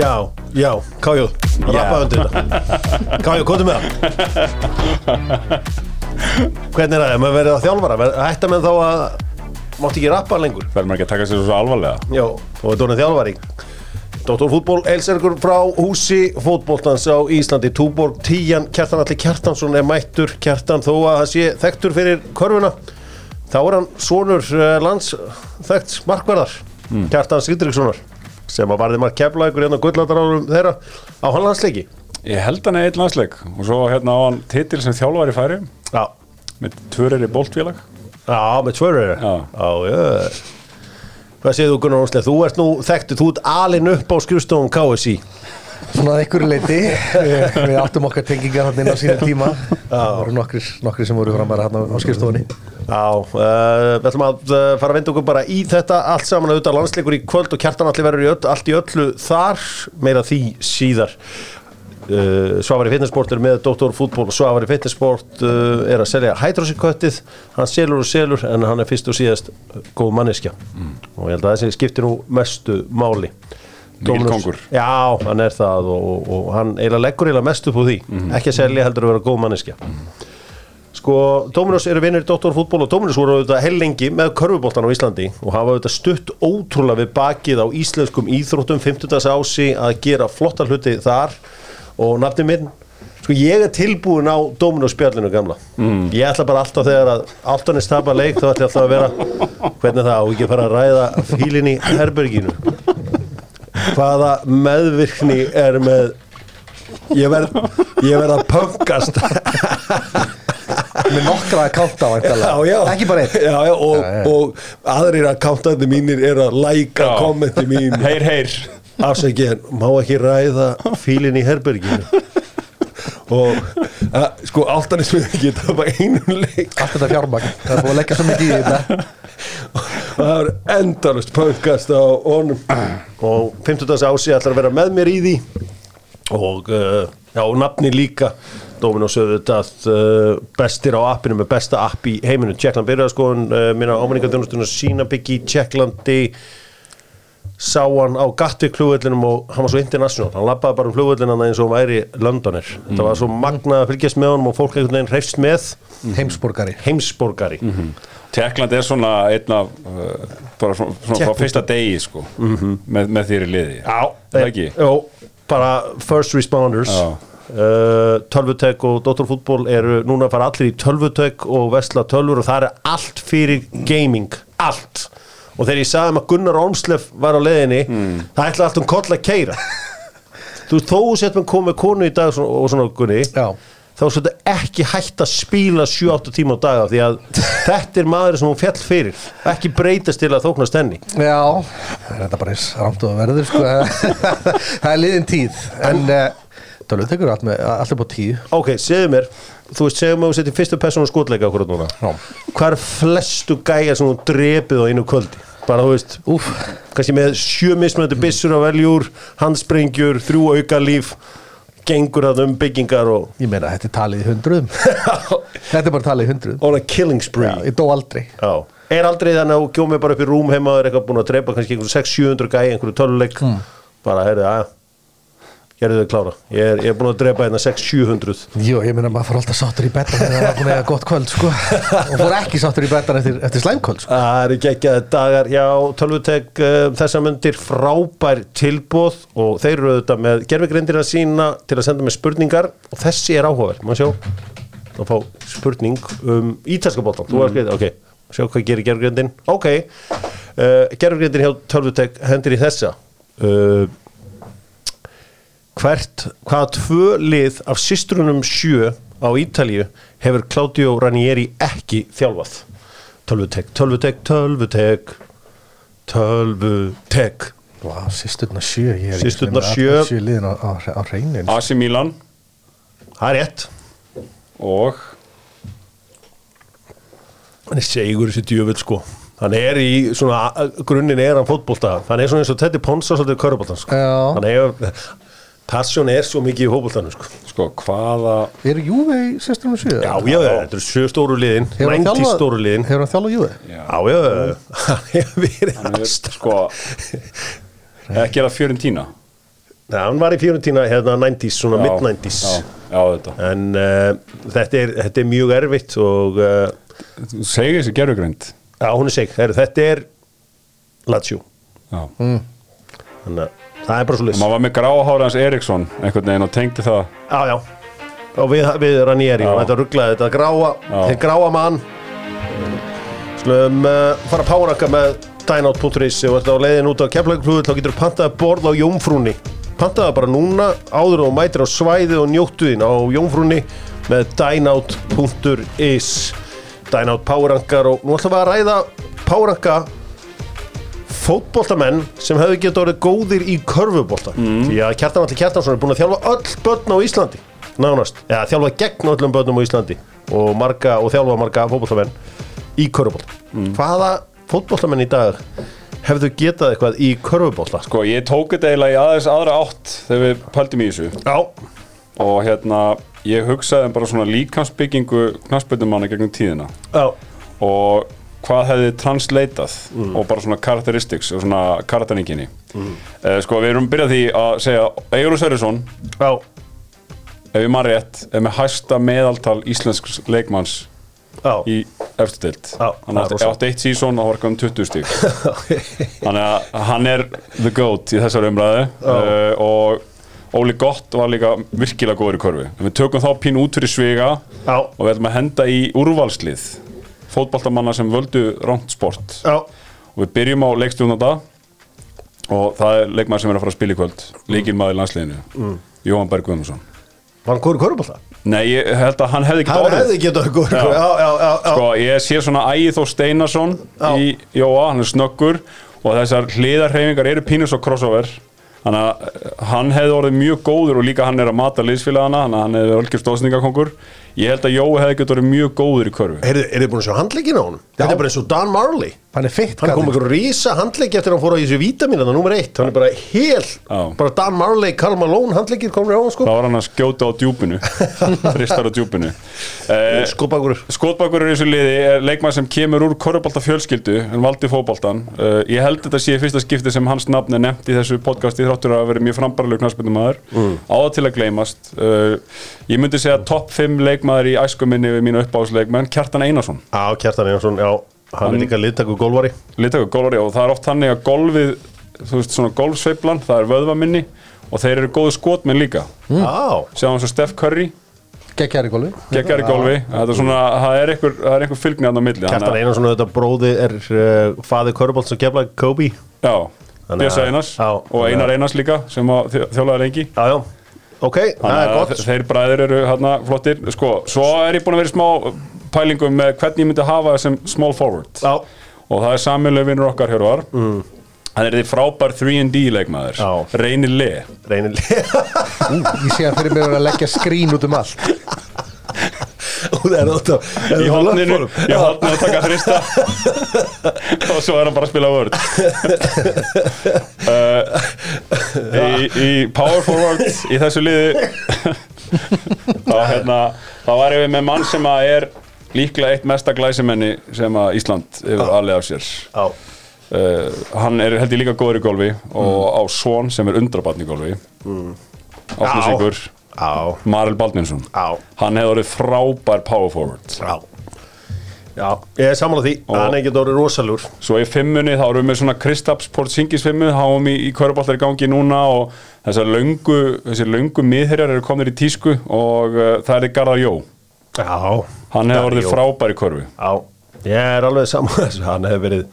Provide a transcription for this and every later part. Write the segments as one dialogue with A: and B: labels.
A: Já, já, Kájóð, rappa undir þetta hvað er með það? Hvernig er það, ef maður verið að þjálfara? Hætta með þá að mátt ekki rappa lengur?
B: Verður maður ekki að taka sér svo alvarlega?
A: Já, og þetta er þjálfari. Dóttor fútból, Elsergur frá húsi fótbóltans á Íslandi Túborg, Tíjan, Kjartan Alli Kjartansson er mættur, Kjartan þó að það sé þekktur fyrir körfuna þá er hann sonur uh, lands þekkt markverðar, Kjartan Sigdrikssonar sem að varði mark keflagur hérna gulladarárum þeirra á hann landsleiki.
B: Ég held hann einn landsleik og svo hérna á hann titil sem þjálfari færi
A: Já,
B: með tvörir í boltfélag
A: já, með tvörur
B: Já.
A: já, já. Hvað þú Gunnar Ónsleð? Þú ert nú þekktu, þú ert alin upp á skrifstofum KSI
C: Svona að einhverju leiti við, við áttum okkar tengingar hann inn á sína tíma. Það voru nokkrir, nokkrir sem voru framar hann á skrifstofunni.
A: Já, uh, við ætlum að uh, fara að vinda okkur bara í þetta allt saman auðvitað. Landsleikur í kvöld og kjartan allir verður í öll, allt í öllu þar. Meira því síðar. Uh, Svavari Fitnessport er með Dr. Fútból og Svavari Fitnessport uh, er að selja hætrósiköttið, hann selur og selur en hann er fyrst og síðast góð manneskja. Og ég held að þessi skiptir nú mestu máli Dominus-
B: kóngur.
A: Já, hann er það og, og, og hann eiginlega leggur eiginlega mest upp úr því. Ekki að selja heldur að vera góð manneskja. Sko, Dominos eru vinnir í Dóttorfútból og Dominos voru auðvitað hell lengi með körfuboltan á Íslandi og hafa auðvitað stutt ótrúlega við bakið á íslenskum íþróttum 50. ási að gera flotta hluti þar. Og nafni minn Sko ég er tilbúin á Dominos spjallinu gamla. Mm. Ég ætla bara alltaf þegar að Altanis tapar leik þá ætla ég alltaf að vera hvernig það? Á ekki að fara að ræða fílin í herberginu Hvaða meðvirkni er með Ég verð ég verð að pöngast
C: Með nokkra að
A: já.
C: Ekki bara einn.
A: Já, já, og,
C: Já, já.
A: og aðrir akkantandi mínir er að læka kommenti mín.
B: Heyr, heyr.
A: Afsækja, má ekki ræða fílin í herberginu? Og að, sko áltanis við ekki tapa einum leik
C: Allt þetta fjármagn Það er búið að leggja svo mikið í þetta.
A: og það er endalust pöngast á honum. Og 50. ási ætlar að vera með mér í því. Og uh, já, og nafni líka. Dominos auðvitað uh, bestir á appinu með besta app í heiminu Tjekkland byrjaði skoðun uh, minna ámenningadjónustunum sína byggi í Tjekklandi. Sá hann á Gatwick flugvellinum og hann var svo international, hann lappaði bara um flugvellina eins og hann væri Londoner það var svo magnað að fylgjast með honum og fólk einhvern veginn hreifst með.
C: Heimsborgari.
A: Heimsborgari
B: Tekland er svona einn af uh, bara svona, svona frá fyrsta degi sko með, með þér í liði.
A: Já,
B: Það ekki?
A: Jó, bara first responders. Uh, Tölvutek og Dóttorfútból eru núna að fara allir í tölvutek og vesla tölvur og það er allt fyrir gaming, allt. Og þegar ég sagði um að Gunnar Ormslef var á leiðinni, það ætla allt um koll að keira þú þó sett með komið konu í dag og svona Gunni
C: Já
A: þá er þetta ekki hægt að spíla 7-8 tíma á daga því að þetta er maður sem hún fjall fyrir. Ekki breytast til að þóknast henni.
C: Já, það er þetta bara eins rámt og verður sko. Það er liðin tíð En uh, tölvum tekur allt, með, allt upp á tíu.
A: Ok, segðu mér Þú veist, segðu mér að þú setjum fyrstu persónu skotleika okkur núna.
C: Já.
A: Hvað er flestu gæjar sem þú drepið á einu kvöldi? Bara, þú veist,
C: Úf,
A: kannski með sjö mismunandi byssur á veljúr handsprengjur, þrjú auka líf gengur að um byggingar og
C: ég meina þetta er talið í hundruðum. Þetta er bara talið í hundruðum.
A: On a killing spree.
C: Já, ég dó aldrei.
A: Já. Er aldrei þannig að þú gjómið bara upp í rúm heima og er eitthvað búin að drepa kannski einhverju 600-700 gæja, einhverju töluleik bara, heyrðu, að gerðu þau klára. Ég er, ég er búin að drepa hérna 600-700
C: Jú, ég meina maður fór alltaf sáttur í betan þegar það var búin að eiga gott kvöld sko. og fór ekki sáttur í betan eftir, eftir slæmkvöld sko.
A: Það eru geggjaði dagar. Hjá Tölvutek uh, þessar myndir frábær tilbóð og þeir eru auðvitað með gerfigrindina sína til að senda með spurningar og þessi er áhugaverð, maður sjá? Þá fá spurning um ítalska bóttan, þú var skriðið, ok sjá hvað gerir gerfigrindin, ok uh, gerfigrindin hjá Tölvutek hendur í þessa. Uh, hvert, hvaða tvö lið af systrunum sjö á Ítalíu hefur Claudio Ranieri ekki þjálfað? Tölvutek, tölvutek, tölvutek Tölvutek
C: Vá, sýsturna sjö er með
A: sjö.
C: liðin á, á, á reynin
B: AC Milan.
A: Það er rétt.
B: Og?
A: Hann er segur þessi djöfull sko. Hann er í svona grunninn er hann fótbolta. Hann er svona eins og Teddy Ponsa svolítið köruboltan sko.
C: Já.
A: Hann er Passion er svo mikið í fótboltanum sko.
B: sko hvaða
C: Eru Júve í sýsturna sjö?
A: Já, já, þetta eru sjö stóru liðin
C: Hefur hann
A: 90
C: þjálfað-
A: stóru liðin.
C: Hefur hann þjálfað Júve?
A: Já, já, já Hann hefur verið
B: hann er
A: aðstæð
B: sko ekki er það Fiorentina?
A: Já, hann var í Fiorentina hérna 90s, svona
B: Já,
A: mid-90s
B: Já, já þetta.
A: En uh, þetta, er, þetta er mjög erfitt og uh,
B: segir þessi gerfugrind
A: já, hún er seg, þetta er Lazio.
B: Já.
A: Þannig að það er bara svo
B: Maður var með gráhárans Eriksson einhvern veginn og tengdi það.
A: Já, já. Og við, við Ranieri og þetta rugglaði þetta gráa. Þeir gráa mann. Slum uh, fara að páraka með dynout.is og þetta á leiðin út á keflaugflugur þá getur pantaði borð á Jómfrúni Pantaði bara núna áður og mætir á svæði og njóttu þín á Jómfrúni með dynout.is Dynout párrankar og nú ætlum við að ræða párranka fótboltamenn sem hefðu getið orðið góðir í körfubolta. Því að Kjartan Alli Kjartansson er búin að þjálfa öll börn á Íslandi nánast, eða þjálfa gegn öllum börnum á Íslandi og, marga, og þjálfa marga fótboltamenn í körfubolta. Hvaða fótboltamenn í dag hefðu getað eitthvað í körfubolta?
B: Sko, ég tók þetta eiginlega í aðeins aðra átt þegar við pældum í þessu.
A: Já,
B: og hérna, ég hugsaði um bara svona líkansbyggingu knassbyrnumanna gegnum tíðina.
A: Já,
B: og hvað hefði translatað og bara svona characteristics og svona karakteringinni mm. sko við erum byrjað því að segja Egilur Sverrisson,
A: já,
B: ef ég maður rétt er með hæsta meðaltal íslensks leikmanns
A: já.
B: í eftir deild.
A: Já,
B: hann átti,
A: rosa.
B: átti eitt sísón og var um 20 stík þannig að hann er the goat í þessar umræðu. Uh, og Óli Gott var líka virkilega góður í körfi en við tökum þá pín út fyrir sviga
A: Já,
B: og við ætlum að henda í úrvalslið fótboltamanna sem völdu ránt sport.
A: Já,
B: og við byrjum á leikstjónanda og það er leikmaður sem er að fara að spila í kvöld. Líkilmaður í landsliðinu. Mm. Jóhann Berg Guðmundsson.
A: Var hann góður í körfubolta?
B: Nei, ég held að hann hefði ekki
A: Hann hefði góður
B: já,
A: já, já
B: Sko, ég sé svona Ægir Þór Steinarsson í Jóa, hann er snöggur. Og þessar hliðarhefingar eru pínus og crossover. Þannig að eh, hann hefði orðið mjög góður og líka hann er að mata liðsfélagana þannig að hann hefði ölgjur stóðsningakongur ég held að Jói hefði getið orðið mjög góður í körfu.
A: Er þið búin að sjá handleikina á honum? Þetta er bara eins og Dan Marley
C: Hann er fitt
A: Hann kom einhver rísa handleiki eftir að hann fór á þessu vítamínana nummer eitt, hann er bara hel
B: Já.
A: bara Dan Marley, Karl Malone handleikir komur á hann sko.
B: Þá var hann að skjóta á djúpinu. Fristar á djúpinu. Eh,
A: Skopagur
B: Skotbakur í þessu liði er leikmann sem kemur úr korfbalta fjölskyldu en valdi fótboltan uh, ég held þetta sé fyrsta skipti sem hans nafn er nefnt í þessu podcasti þráttur að vera mjög frambarleg knarspindumæður mm. á það til að gleymast. Uh, ég myndi segja topp 5 leikmaður í æskuminni við mínu uppáðsleikmenn Kjartan Einarsson.
A: Á, Kjartan Einarsson, já, hann er líka liðtaku gólvari
B: liðtöku gólari og það er oft þannig að golfið þú veist svona golfsveiflan það er vöðvaminni og þeir eru góðu skotmenn líka.
A: Á,
B: sjáum svo Steph Curry.
C: Geggjari gólu
B: geggar í golfi. Það er svona það er einhver, það er einhver fylgni að á milli
A: Kjartan
B: þannig að-
A: Einarsson þetta bróði er uh, faði Körubolt sem keflaði Kobe.
B: Já,
A: Þannig að-
B: Einars
A: Já,
B: og
A: þannig
B: Einar
A: að-
B: Einars líka sem að þjó- þjálfaði lengi.
A: Já, já, ok, það
B: Þannig
A: er
B: að
A: gott.
B: þe- þeir bræður eru hérna flottir. Sko, svo er ég búin að vera í smá pælingum með hvernig ég myndi hafa það sem small forward.
A: Já,
B: og það er samilega vinnur okkar hér var mm. hann er því frábær 3D leikmaður. Reynir Le.
A: Reynir
C: Ég sé að fyrir mér að leggja skrín út um allt.
A: Og það er þetta
B: í hotninu, í hotninu að taka hrista. Og svo er hann bara að spila vörd uh, í, í power forward í þessu liði þá hérna þá var ég með mann sem að er líklega eitt mesta glæsimenni sem að Ísland hefur alveg af sér. Uh, hann er held ég líka góður í golfi og á Svon sem er undrabatn í golfi. Mm. Átnusíkur
A: já,
B: Marel Baldvinsson. Hann hefur orðið frábær power forward.
A: Já. Já, ég er samanlega því, hann er ekki orðið rosalur
B: Svo í fimmunni þá erum við með svona Kristaps Porzingis fimmu, háum í, í kvöruboltar í gangi núna og þessar löngu, þessir löngu miðherjar eru komnir í tísku og uh, það er Garðar Jó.
A: Já
B: Hann hefur
A: Já,
B: orðið
A: Jó.
B: frábær í körfu.
A: Já, ég er alveg saman hann hefur verið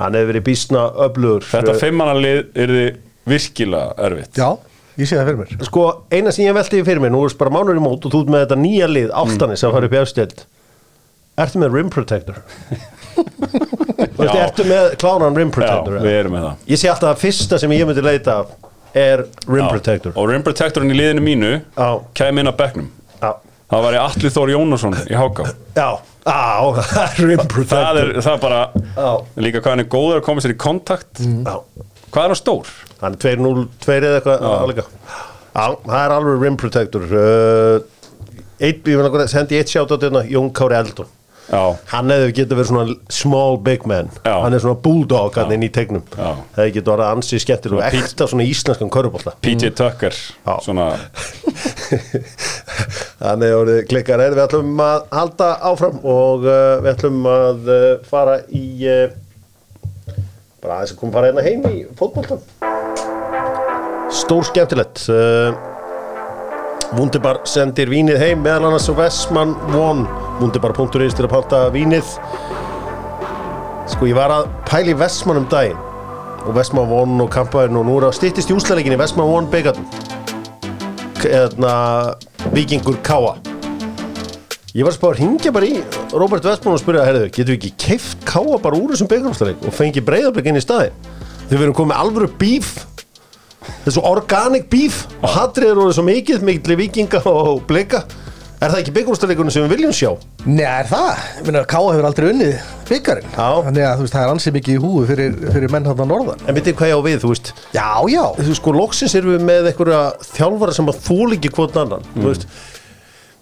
A: hann hefur verið bísna öflugur
B: Þetta fimmannalið er þið virkilega erfitt.
C: Já, ég sé það fyrir mér
A: Sko, eina sem ég velti fyrir mér, nú er bara mánur í mót og þú ert með þetta nýja lið, Áltanis, sem farið upp í efstild Ertu með Rim Protector?
B: Já.
A: ertu með klánan Rim
B: Já,
A: Protector?
B: við erum með það.
A: Ég sé alltaf að fyrsta sem ég myndi leita af er Rim
B: Já.
A: Protector
B: Og Rim Protectorinn í liðinu mínu
A: Já.
B: kæmi inn að bekknum.
A: Já,
B: Það var ég Alli Þór Jónasson í Háká.
A: já, já, það er
B: Það bara, líka hvað hann er góður að koma sér í kontakt.
A: já
B: Hvað er hann stór?
A: Hann er 2-0, 2 eða eitthvað það er alveg Rim Protector. Uh, eitt, Ég vil að sendi eitt sjátt á þetta Jón Kári Eldon
B: Já.
A: hann hefði getið verið svona small big man
B: Já.
A: hann er svona bulldog hann inn í tegnum
B: Já.
A: hefði getið verið ansið skemmtileg og ekta svona íslenskan körubólta
B: PJ Tucker
A: Já.
B: svona,
A: Þannig að orðið klikkar er, við ætlum að halda áfram og uh, við ætlum að uh, fara í uh, bara aðeins að koma fara hérna heim í fótboltan Stór skemmtilegt uh, Wunderbar sendir vínið heim meðal annars Vestmann One Wunderbar.is til að panta vínið. Sko ég var að pæla í Vestmann um daginn. Og Vestmann One og kampaðin og nú er að styttist í úslæðleikinni Vestmann One byggarn eðna, Víkingur Káa ég var að spá að ringja bara í Robert Westman og spyrja herðu, getum við ekki keift Káa bara úr þessum byggarúsleik og fengi breyðarbygg inn í staði þegar við erum komið alvöru bíf þessu organic bíf og hatriður voru svo mikið mikil vikinga og blika. Er það ekki byggarúsleikunum sem við viljum sjá?
C: Nei, er það? Ég meina, Káa hefur aldrei unnið byggarinn. Þannig að þú veist, það er ansið mikið í húi fyrir, fyrir menn hann norðan.
A: En veitir hvað ég á við, þú veist?
C: Já, já.
A: Þú sko, loksins erum við með einhverja þjálfara sem að þúl ekki hvort annan þú veist.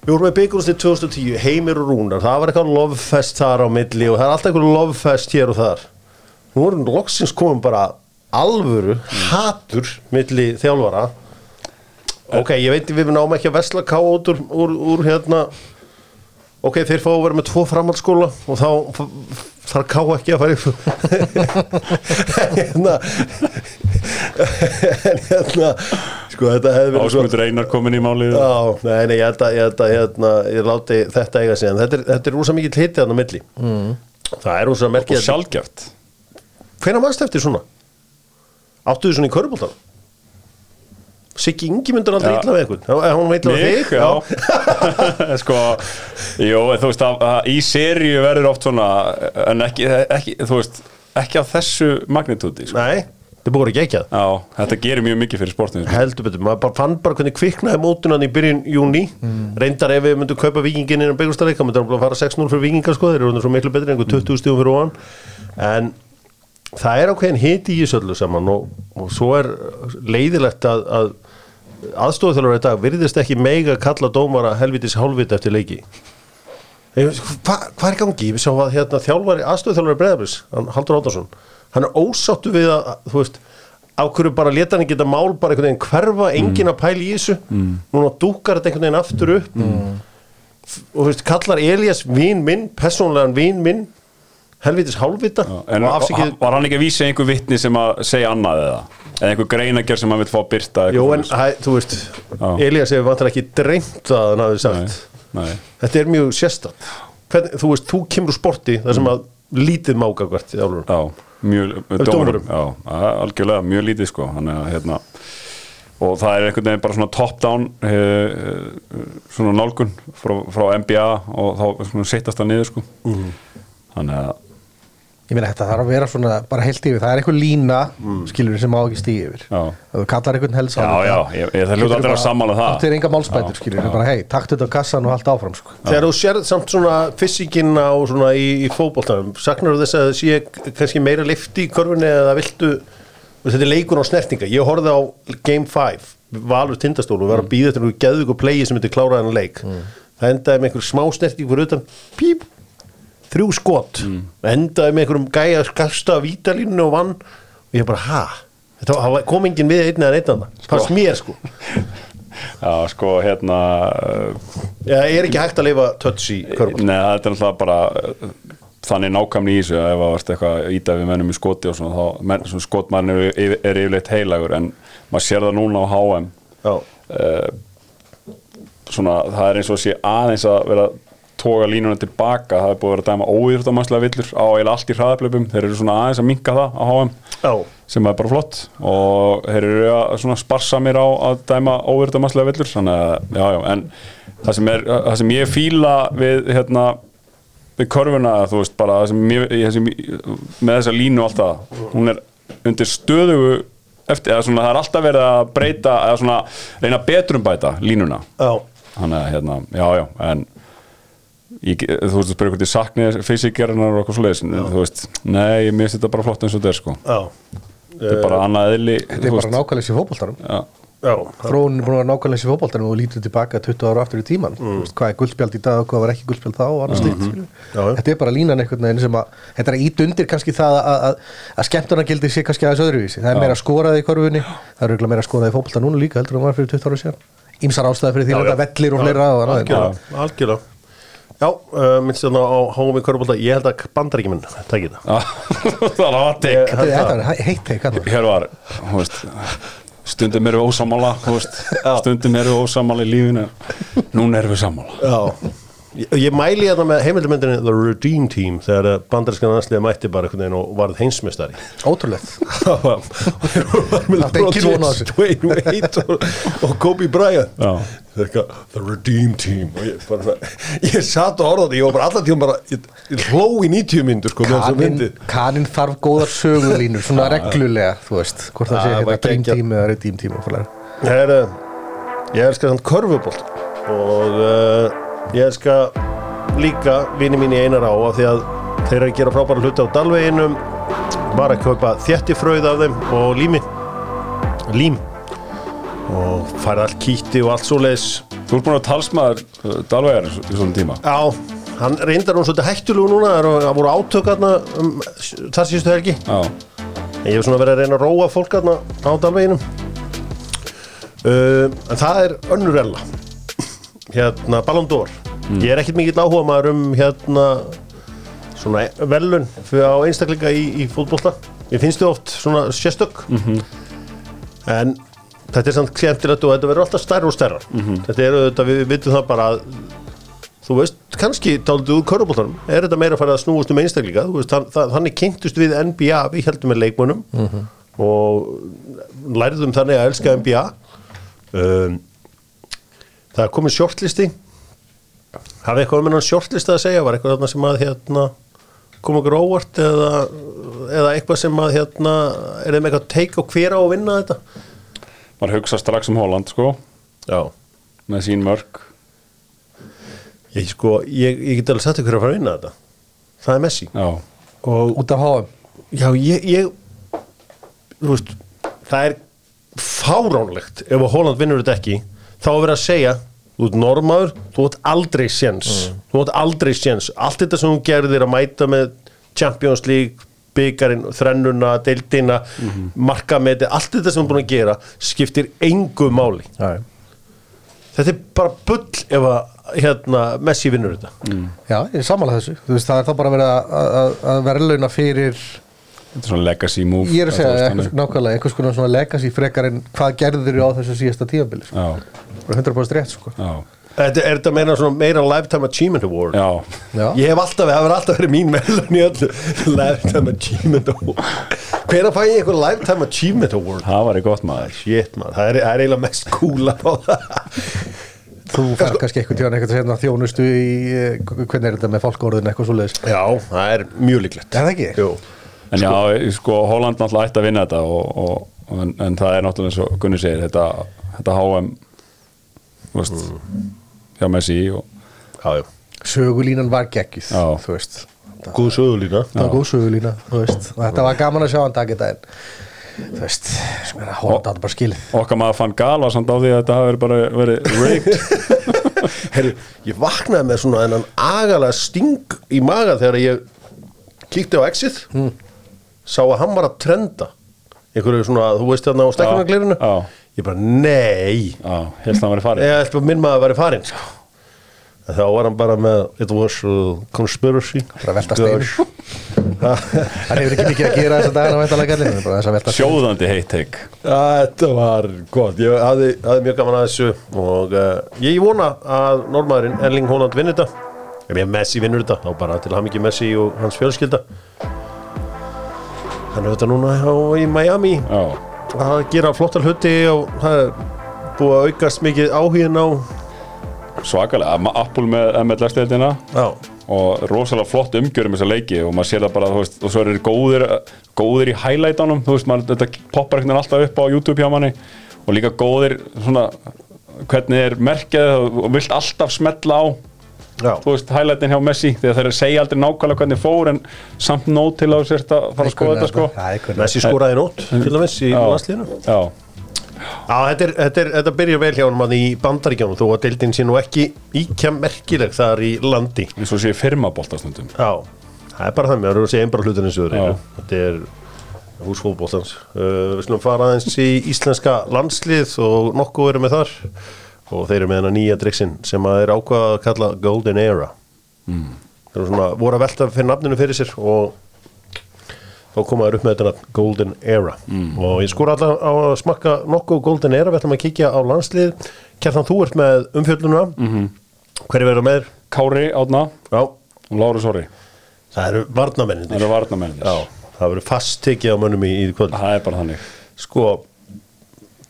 A: Við vorum með byggjumstið 2010, Heimir og Rúnar, það var eitthvað lovefest þar á milli og það er alltaf eitthvað lovefest hér og þar. Nú erum loksins komum bara alvöru, hatur milli þjálfara. Ok, ég veit við náum ekki að vesla ká út úr, úr, úr hérna, ok, þeir fá að vera með tvo framhaldsskóla og þá þarf ká ekki að fara í hérna, en hérna, sko þetta hefði verið svo...
B: Ásmundur Einar komin í málið
A: Já, nei, nei, ég held að, ég, held að hérna, ég láti þetta eiga sig en þetta er, þetta er rosa mikið hlitið hann á milli mm. það er rosa
B: og
A: merkið
B: sjálfgeft
A: hvenær mannst eftir svona? Áttu þið svona í körubóltan? Siggi Ingi myndur aldrei illa við einhvern. Hún veit alveg
B: Mig,
A: þig.
B: Já. Sko, jú, þú veist að, að í seríu verður oft svona en ekki, ekki þú veist ekki á þessu magnitúti sko.
A: nei, þetta búið að gekkjað
B: Já, þetta gerir mjög mikið fyrir sportinu sko.
A: heldur betur, maður bara fann bara hvernig kviknaði mótunan í byrjun júni reyndar ef við myndum kaupa vikingin innan byggustareik þá myndum við að fara 6-0 fyrir vikingar sko. Þeir eru orðnir svo miklu betri en einhver 20 stífum fyrir ofan. En það er ákveðin hiti í þessu öllu saman og, og svo er leiðilegt að, að aðstofþjálfur í dag virðist ekki mega kalla dómara helvitis hálfvita eftir leiki. Hvað hva er í gangi? Við sjáum að hérna, þjálfari, aðstofþjálfari Breiðabris, Haldur Átnarsson hann er ósáttu við að, þú veist á hverju bara leta hann geta mál bara einhvern veginn hverfa, enginn að pæla í þessu. Núna dúkar þetta einhvern veginn aftur upp. Og þú veist, kallar Elías vín minn, persónlegan vín minn helvitis hálfvita.
B: En
A: afsikið
B: var hann ekki að vísa einhver vittni sem að segja annað eða? Eða einhver greinager sem hann vil fá að byrta
A: Jó, en hæ, þú veist,
B: Já.
A: Elías hefur vantar ekki dreymt að hann hafi sagt.
B: Nei, nei.
A: þetta er mjög Hvernig, þú veist, þú kemur úr sporti þar sem að lítið máka hvert í álur
B: algjörlega, mjög lítið sko að hérna og það er einhvern veginn bara svona top-down eh, svona nálgun frá, frá NBA og þá svona sittast það niður sko. Þannig að
C: Ég meina, þetta þarf að vera svona bara heilt yfir. Það er einhver lína, skilur sem á ekki stíð yfir.
B: Já.
C: Þú kallar einhvern helst
B: Já, já, ég- ég- það hljóta allir að sammála það.
C: Það er enga málspætur, skilur bara, hei, taktu þetta á kassan og halda áfram sko.
A: Þegar þú sérð samt svona fysikina og svona í, í fótboltanum, saknar þú þess að það sé kannski meira lifti í körfunni eða viltu, þetta er leikur á snertinga. Ég horfði á Game 5 Valur tindastól og var að býða eftir einhverju geðvig og plegi sem myndi klára þennan leik. Það endaði með einhver smá píp, þrjú skot. Endaði með einhverjum gæja skasta vítalínu og vann. Og ég bara, ha? Þetta kom enginn við einn eða einn annan, fannst mér sko.
B: Já, sko, hérna uh,
A: ég er ekki hægt að lifa touch í körfbol
B: Nei, þetta er náttúrulega bara uh, þannig nákvæmni í þessu að ef það varst eitthvað að íta við mennum í skoti og svona, þá menn, svona skotmann er, er, er yfirleitt heilagur en maður sér það núna á HM
A: Já,
B: uh, svona, það er eins og sé aðeins að vera toga línuna tilbaka, það er búið að vera að dæma óýrtamannslega villur á eiginlega allt í hraðaplöpum þeir eru svona aðeins að minka það á HM
A: já.
B: sem er bara flott. Og þeir eru að svona sparsamir á að dæma óverðamasslega villur þannig að, já, já, en það sem, er, það sem ég fíla við hérna við körfuna, þú veist, bara það sem ég, ég, sem, með þessa línu og allt það, hún er undir stöðugu eftir, eða svona það er alltaf verið að breyta, eða svona reyna betrumbæta línuna.
A: Já,
B: þannig að, hérna, já, já, en ég, þú veist, þú spyrir hvort ég sakni fysikerinnar og eitthvað svo leiðis, þú veist, nei, ég minnst þetta bara flott eins og þetta er, sko.
A: Já.
B: Þetta er bara annað eðli
C: Þetta er bara nákvæmlega sér
B: Já,
C: þróunin er búin að vera nákvæmlega þessi fótboltan og lítur tilbaka 20 ára aftur í tíman mm. veist, hvað er guldspjald í dag og hvað var ekki guldspjald þá mm
A: Já, já.
C: þetta er bara línan einhvern veginn sem að þetta er að ít undir kannski það að, að, að skemmtuna gildi sé kannski aðeins öðruvísi. Það er meira skoraði í korfunni
A: Já, uh, minnst þarna á háum í körfubólta Ég held að bandaríkjuminn takk það.
B: Það var að tek
C: þetta er- er heitt hann.
B: Hér var, þú veist stundum erum við ósamála stundum erum við ósamála í lífinu núna erum við sammála.
A: Já Ég, ég mæli hérna með heimildamöndinni The Redeem Team þegar bandarískan aðsliða mætti bara einhvern veginn og varð heimsmeistari.
C: Ótrúlegt.
A: Og, og Kobe Bryant. Er eitthvað, The Redeem Team. Og ég, bara, ég satt og orðaði ég var bara allan tíma bara ég, ég hló í 90 myndur sko með þessu
C: Kanin,
A: myndi
C: kanin þarf góðar sögulínur svona reglulega, þú veist hvort það sé hérna dream team eða redeem team.
A: Það er, uh, ég elska þann körfubolt og uh, ég elska líka vini mín í einar á af því að þeir eru að gera frábæra hluti á dalveginum var að kaupa þjættifröð af þeim og lími. Lím. Og færði allt kýtti og allt svoleiðis.
B: Þú ert búin að talsmaður uh, Dalvegar í svona tíma.
A: Já, hann reyndar hún svolítið hættulegu núna það voru átök aðna um, þar síðustu helgi.
B: Já,
A: En ég hef svona verið að reyna að róa fólk aðna á dalveginum. Uh, En það er önnur ella Hérna, Ballon d'Or. Ég er ekkert mikill áhuga maður um hérna svona velun fyrir á einstaklinga í, í fútbolta Ég finnst þau oft svona sérstök. En þetta er samt skemmtilegt og þetta verður alltaf stærra og stærra. Þetta er auðvitað, við vitum það bara að þú veist, kannski tálítið úr körubóltanum, er þetta meira að fara að snúast um einstaklinga, þú veist, þannig kynntust við NBA, við heldum með leikmönnum og lærðum þannig að elska NBA um, það er komið shortlisti. Hafið eitthvað um hennan shortlista að segja, var eitthvað þarna sem að hérna kom okkur óvart eða, eða eitthvað sem að hérna er þeim eitthvað take og hver á að vinna þetta?
B: Maður hugsa strax um Holland sko.
A: Já.
B: Með sín mörg
A: Ég, sko, ég, ég get alveg sagt ykkur að fara að vinna þetta. Það er Messi.
B: Já,
A: og
C: út af HM
A: Já, ég, ég þú veist, það er fáránlegt. Ef að Holland vinnur þetta ekki þá er verið að segja, þú ert normaður þú ert aldrei séns. Þú ert aldrei séns, allt þetta sem þú gerðir að mæta með Champions League byggarinn, þrennuna, deildina markameti, allt þetta sem er búin að gera skiptir engu máli.
C: Já,
A: þetta er bara bull ef að hérna, Messi vinnur þetta.
C: Já ég er sammála þessu. Þú veist, það er þá bara að, að, að verðlauna fyrir
B: þetta er svona legacy move
C: ég er að segja eitthvað, nákvæmlega einhvers konar svona legacy frekar en hvað gerður á þessu síðasta tíðanbili sko.
B: já,
C: bara 100% rétt sko.
B: já,
A: Þetta er þetta meira, svona, meira Lifetime Achievement Award?
B: Já.
C: Já.
A: Ég hef alltaf, það hefur alltaf verið mín melun í öllu. Lifetime Achievement Award. Hvenær fæ ég einhver Lifetime Achievement Award?
B: það var í gott maður.
A: Shit man, það er, er eiginlega mest cool að fá það.
C: Þú fær kannski eitthvað tíðan eitthvað hérna þjónustu í eh, hvernig er þetta með fólkórðin eitthvað svo leiðis
A: Já, það er mjög líklegt.
C: Er það ekki?
A: Jú,
B: en já, sko, Holland náttúrulega ætti að vinna þetta og, og, en, en það er náttúrulega eins og Gunni segir, þetta, þetta HM þú veist, hjá Messi og
A: já, já.
C: Sögulínan var geggjuð
B: Já.
C: þú veist.
A: Góð sögulína.
C: Það var góð sögulína þú veist. Og þetta var gaman að sjá hann þetta en þú veist sem er að hóla þetta bara skilið.
B: okkar maður fann gal var samt á því að þetta hafi verið bara verið raped.
A: Herru, ég vaknaði með svona þennan agalega sting í maga þegar ég kíkti á Exit sá að hann var að trenda einhverju svona, þú veist þarna á stekkunaglirinu
B: Já.
A: ég bara, nei.
B: Já, helst að hann verið farið
A: ég held að minn maður væri farinn sko. En þá var hann bara með it was a conspiracy.
C: Bara velta steinum. hann hefur ekki mikið að gera þess að dagana væntalega gallinu
B: sjóðandi heitt teik
A: Þetta var gott, ég hafði, hafði mjög gaman að þessu og uh, ég vona að normaðurinn Erling Haaland vinnur þetta. Ef ég Messi vinnur þetta, þá bara til ham ekki Messi og hans fjölskylda hann er þetta núna á, í Miami.
B: Já,
A: að gera flottar hluti og það er búið að aukast mikið áhugin á
B: svakalega, Apple með MLS-deildina og rosalega flott umgjörum þessa leiki og maður sér það bara, veist, og svo er þeir góðir góðir í highlightunum, þú veist, maður, þetta poppar einhvern veginn alltaf upp á YouTube hjá manni. Og líka góðir, svona hvernig er merkjað og vilt alltaf smetla á,
A: já,
B: þú veist, highlightin hjá Messi, þegar þeir segja aldrei nákvæmlega hvernig fór en samt nót til að þú sért að fara að skoða þetta sko.
C: Það kunnað.
A: Messi skoraði nótt til dæmis í
B: Já.
A: landslíðinu
B: Já,
A: Já, þetta, er, þetta, er, þetta byrjar vel hjá hann í bandaríkjónum þó að deildin sé nú ekki íkja merkileg þar í landi.
B: Eins og sé firmaboltastundum
A: Já, það er bara það með að segja einn bara hlutin eins og eru. Þetta er húsfóðbóltans uh, Við slum fara aðeins í íslenska landslið og nokkuð eru með þar og þeir eru með hennar nýja driksin sem að er ákvað að kalla Golden Era. Mm. Þeir eru svona, voru að velta fyrir nafninu fyrir sér og þá koma þær upp með þetta nafn, Golden Era. Og ég skor alltaf á að smakka nokkuð Golden Era, við ætlum að kíkja á landslið. Kjartan, þú ert með umfjölluna mm -hmm. Hver er verið með?
B: Kári Átna og Láru Sori
A: það eru varnamenninir
B: það eru varnamennir
A: Já, það verður fast tekið á mönnum í, í kvöld.
B: Það er bara þannig.
A: Sko,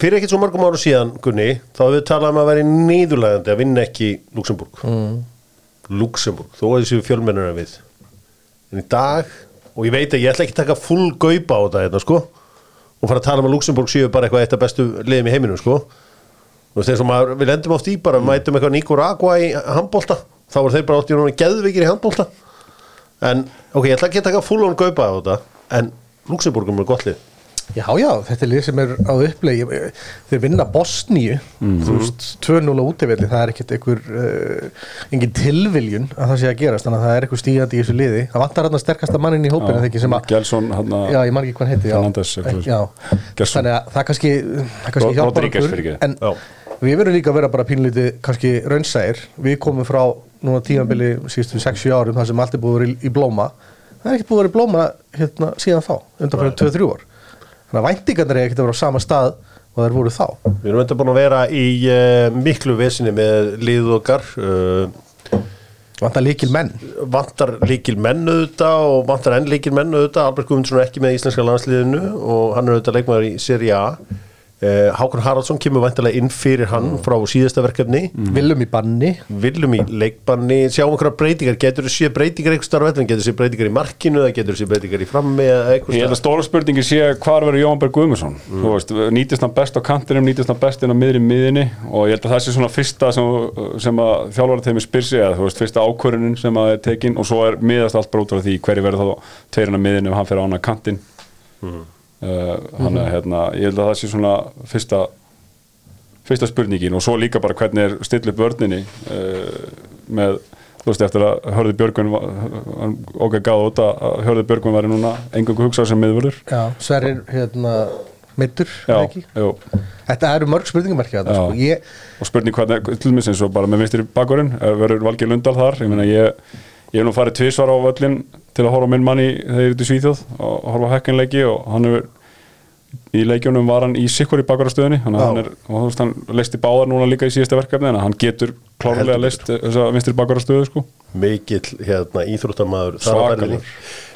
A: fyrir ekkert svo mörgum ára síðan, Gunni þá hefur við talað um að vera í nýðurlegandi að vinna ekki Luxemburg mm. Luxemburg, þó að þessu fjölmennur en við. En í dag og ég veit að ég ætla ekki að taka full gaupa á þetta hérna, sko og fara að tala um að Luxemburg séu bara eitthvað eitt af bestu liðum í heiminum, sko. Þú veist, og maður, við lendum oft í bara, mm. mætum eitthvað Nicaragua í handbólta þá er þeir bara átt í núna geðvikir í handbólta en, ok, ég ætla ekki að taka full on gaupa á þetta en Luxemburg er gott lið
C: Já, já, þetta er lið sem er á upplegi þeir vinna Bosníu þú veist, 2-0 á útivelli. Það er ekkert einhver uh, engin tilviljun að það sé að gerast þannig að það er einhver stígandi í þessu liði. Það vantar hann að sterkasta mannin í hópinu þegar ekki sem að
B: Gelsson hann
C: já, ég man ekki hvað hann heiti
B: Gerson.
C: þannig að það kannski, það kannski hjálpar okkur. en
A: Já.
C: við verðum líka að vera bara pínlítið kannski raunsæðir við komum frá núna tímanbili síðustu 6-7 árum þar sem allt er búið að vera í, í blóma. Það er ekki búið að vera í blóma hérna, síðan þá, undan fyrir 2-3 ár þannig að væntingarnir er ekkert að vera á sama stað og þær voru þá.
A: Við erum enda búin að vera í uh, miklu vesinni með lið okkar uh,
C: vantar líkil menn
A: vantar líkil menn auðvitað og vantar enn líkil menn auðvitað. Albert Guðmundsson er ekki með íslenska landsliðinu og hann er auðvitað leikmaður í Serie A Hákon Haraldsson kemur vantilega inn fyrir hann frá síðasta verkefni.
C: Viljum í banni.
A: Viljum í leikbanni, sjáum einhverja breytingar. Getur þú séð breytingar einhver starf velling getur þú séð breytingar í markinu eða getur þú séð breytingar í frammi eða
B: Ég held
A: eitthvað
B: að stóra spurningi sé hvar verður Jóhann Berg Guðmundsson? Veist, nýtist hann best á kantinum nýtist hann best inn á miðri miðinni og ég held að það sé svona fyrsta sem, sem að þjálfara þeim spyr sig eða þú veist, fyrsta ákvörunin sem að er tekin. Og svo er miðast allt bara út frá því hverju verður þá tveirinn á miðinni og hann fyrir á annað kantin mm. Hann er hérna ég held að það sé svona fyrsta fyrsta spurningin og svo líka bara hvernig er still upp vörninni uh, með þú veist eftir að Hörður hann okkar gáð út að Hörður Björgvin væri núna engangu hugsað sem miðvörður
C: já, Sverrir hérna mittur
B: já,
C: ekki?
B: jú.
C: þetta eru mörg spurningamarki
B: Já.
C: sko. ég,
B: og spurning hvernig, til dæmis eins og bara með vinstri bakurinn, verður Valgeir Lundal þar ég meina ég, ég hef nú farið tvisvar á völlin til að horfa minn manni þegar ég er út í Svíþjóð og horfa hekkinleiki og hann hefur í leikjunum var hann í sikkur í er, og hann leisti báðar núna líka í síðasta verkefni en hann getur klárlega leist þessa vinstri bakurastöðu sko.
A: mikill hérna, ferðinni.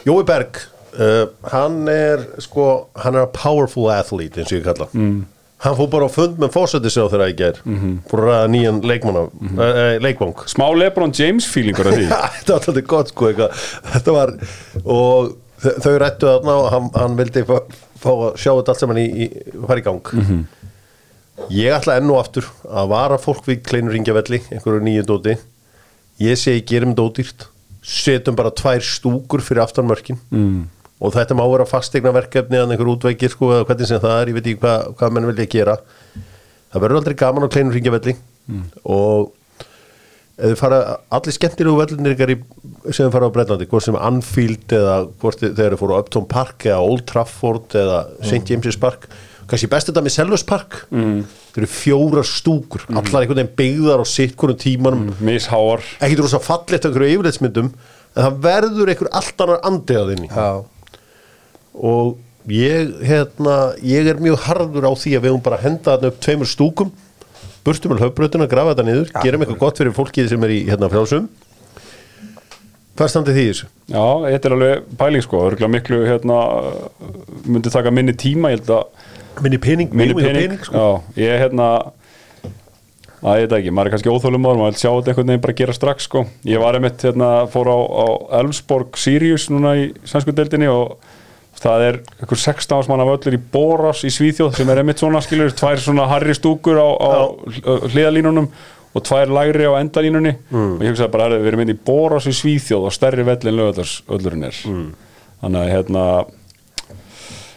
A: Jói Berg uh, hann er sko hann er a powerful athlete eins og ég kalla mm. Hann fór bara á fund með fórsætti sér á þeirra í ger mm -hmm. fór að ræða nýjan leikmanna mm -hmm. uh, leikvang
B: smá Lebron James feelingur af því
A: þetta var alltaf gott sko eitthvað. þetta var og þau- rættu þarna og hann, hann vildi fá, fá að sjá þetta allt saman í, í fara í gang ég ætla enn og aftur að vara fólk við kleinur ringjavelli einhverju nýju dóti ég segi gerum dótýrt setjum bara tvær stúkur fyrir aftanmörkin mm. Og þetta má vera fastegna verkefni eða einhver útveikir sko eða hvernig sem það er, ég veit ekki hvað, hvað menn vilja gera. Það verður aldrei gaman á kleinur ringjavelli og ef þið fara allir skemmtilegu vellinir sem fara á Breitlandi, hvort sem Anfield eða hvort þegar þið fóru á Upton Park eða Old Trafford eða St. James's Park kannski best þetta með Selhurst Park. Mm. þeir eru fjórar stúkur allar einhvern veginn byggðar á sitt hvernig tímanum
B: misháar
A: ekkert rosa fallegt á einhverju yfirleitsmyndum en það verður einhver allt annar andið að þinni.
C: Já,
A: og ég, hérna, ég er mjög harður á því að við höfum bara að henda þarna upp tveimur stúkum burstum með höfbröðuna, grafa þetta niður gerum eitthvað gott fyrir fólkið sem er í hérna frjálsum hvað standið því þessu?
B: Já, þetta er alveg pæling sko, örgulega miklu hérna, myndi taka minni tíma, ég held að
A: minni pening,
B: minni
A: minni
B: pening,
A: pening, sko.
B: Já, ég er hérna að ég veit ekki, maður er kannski óþólum áður, maður vil sjá þetta einhvern veginn bara gera strax sko. Ég var einmitt hérna, fór á, á Elfsborg Sirius núna í sænsku deildinni og það er einhver 16 ásmann af öllur í Boras í Svíþjóð sem er einmitt svona skilur, tvær svona harri stúkur á, á hliðalínunum og tvær lægri á endalínunni. Og ég hugsaði bara, "Herðu, við erum inn í Boras í Svíþjóð og stærri vell en lögallurinn er þannig að hérna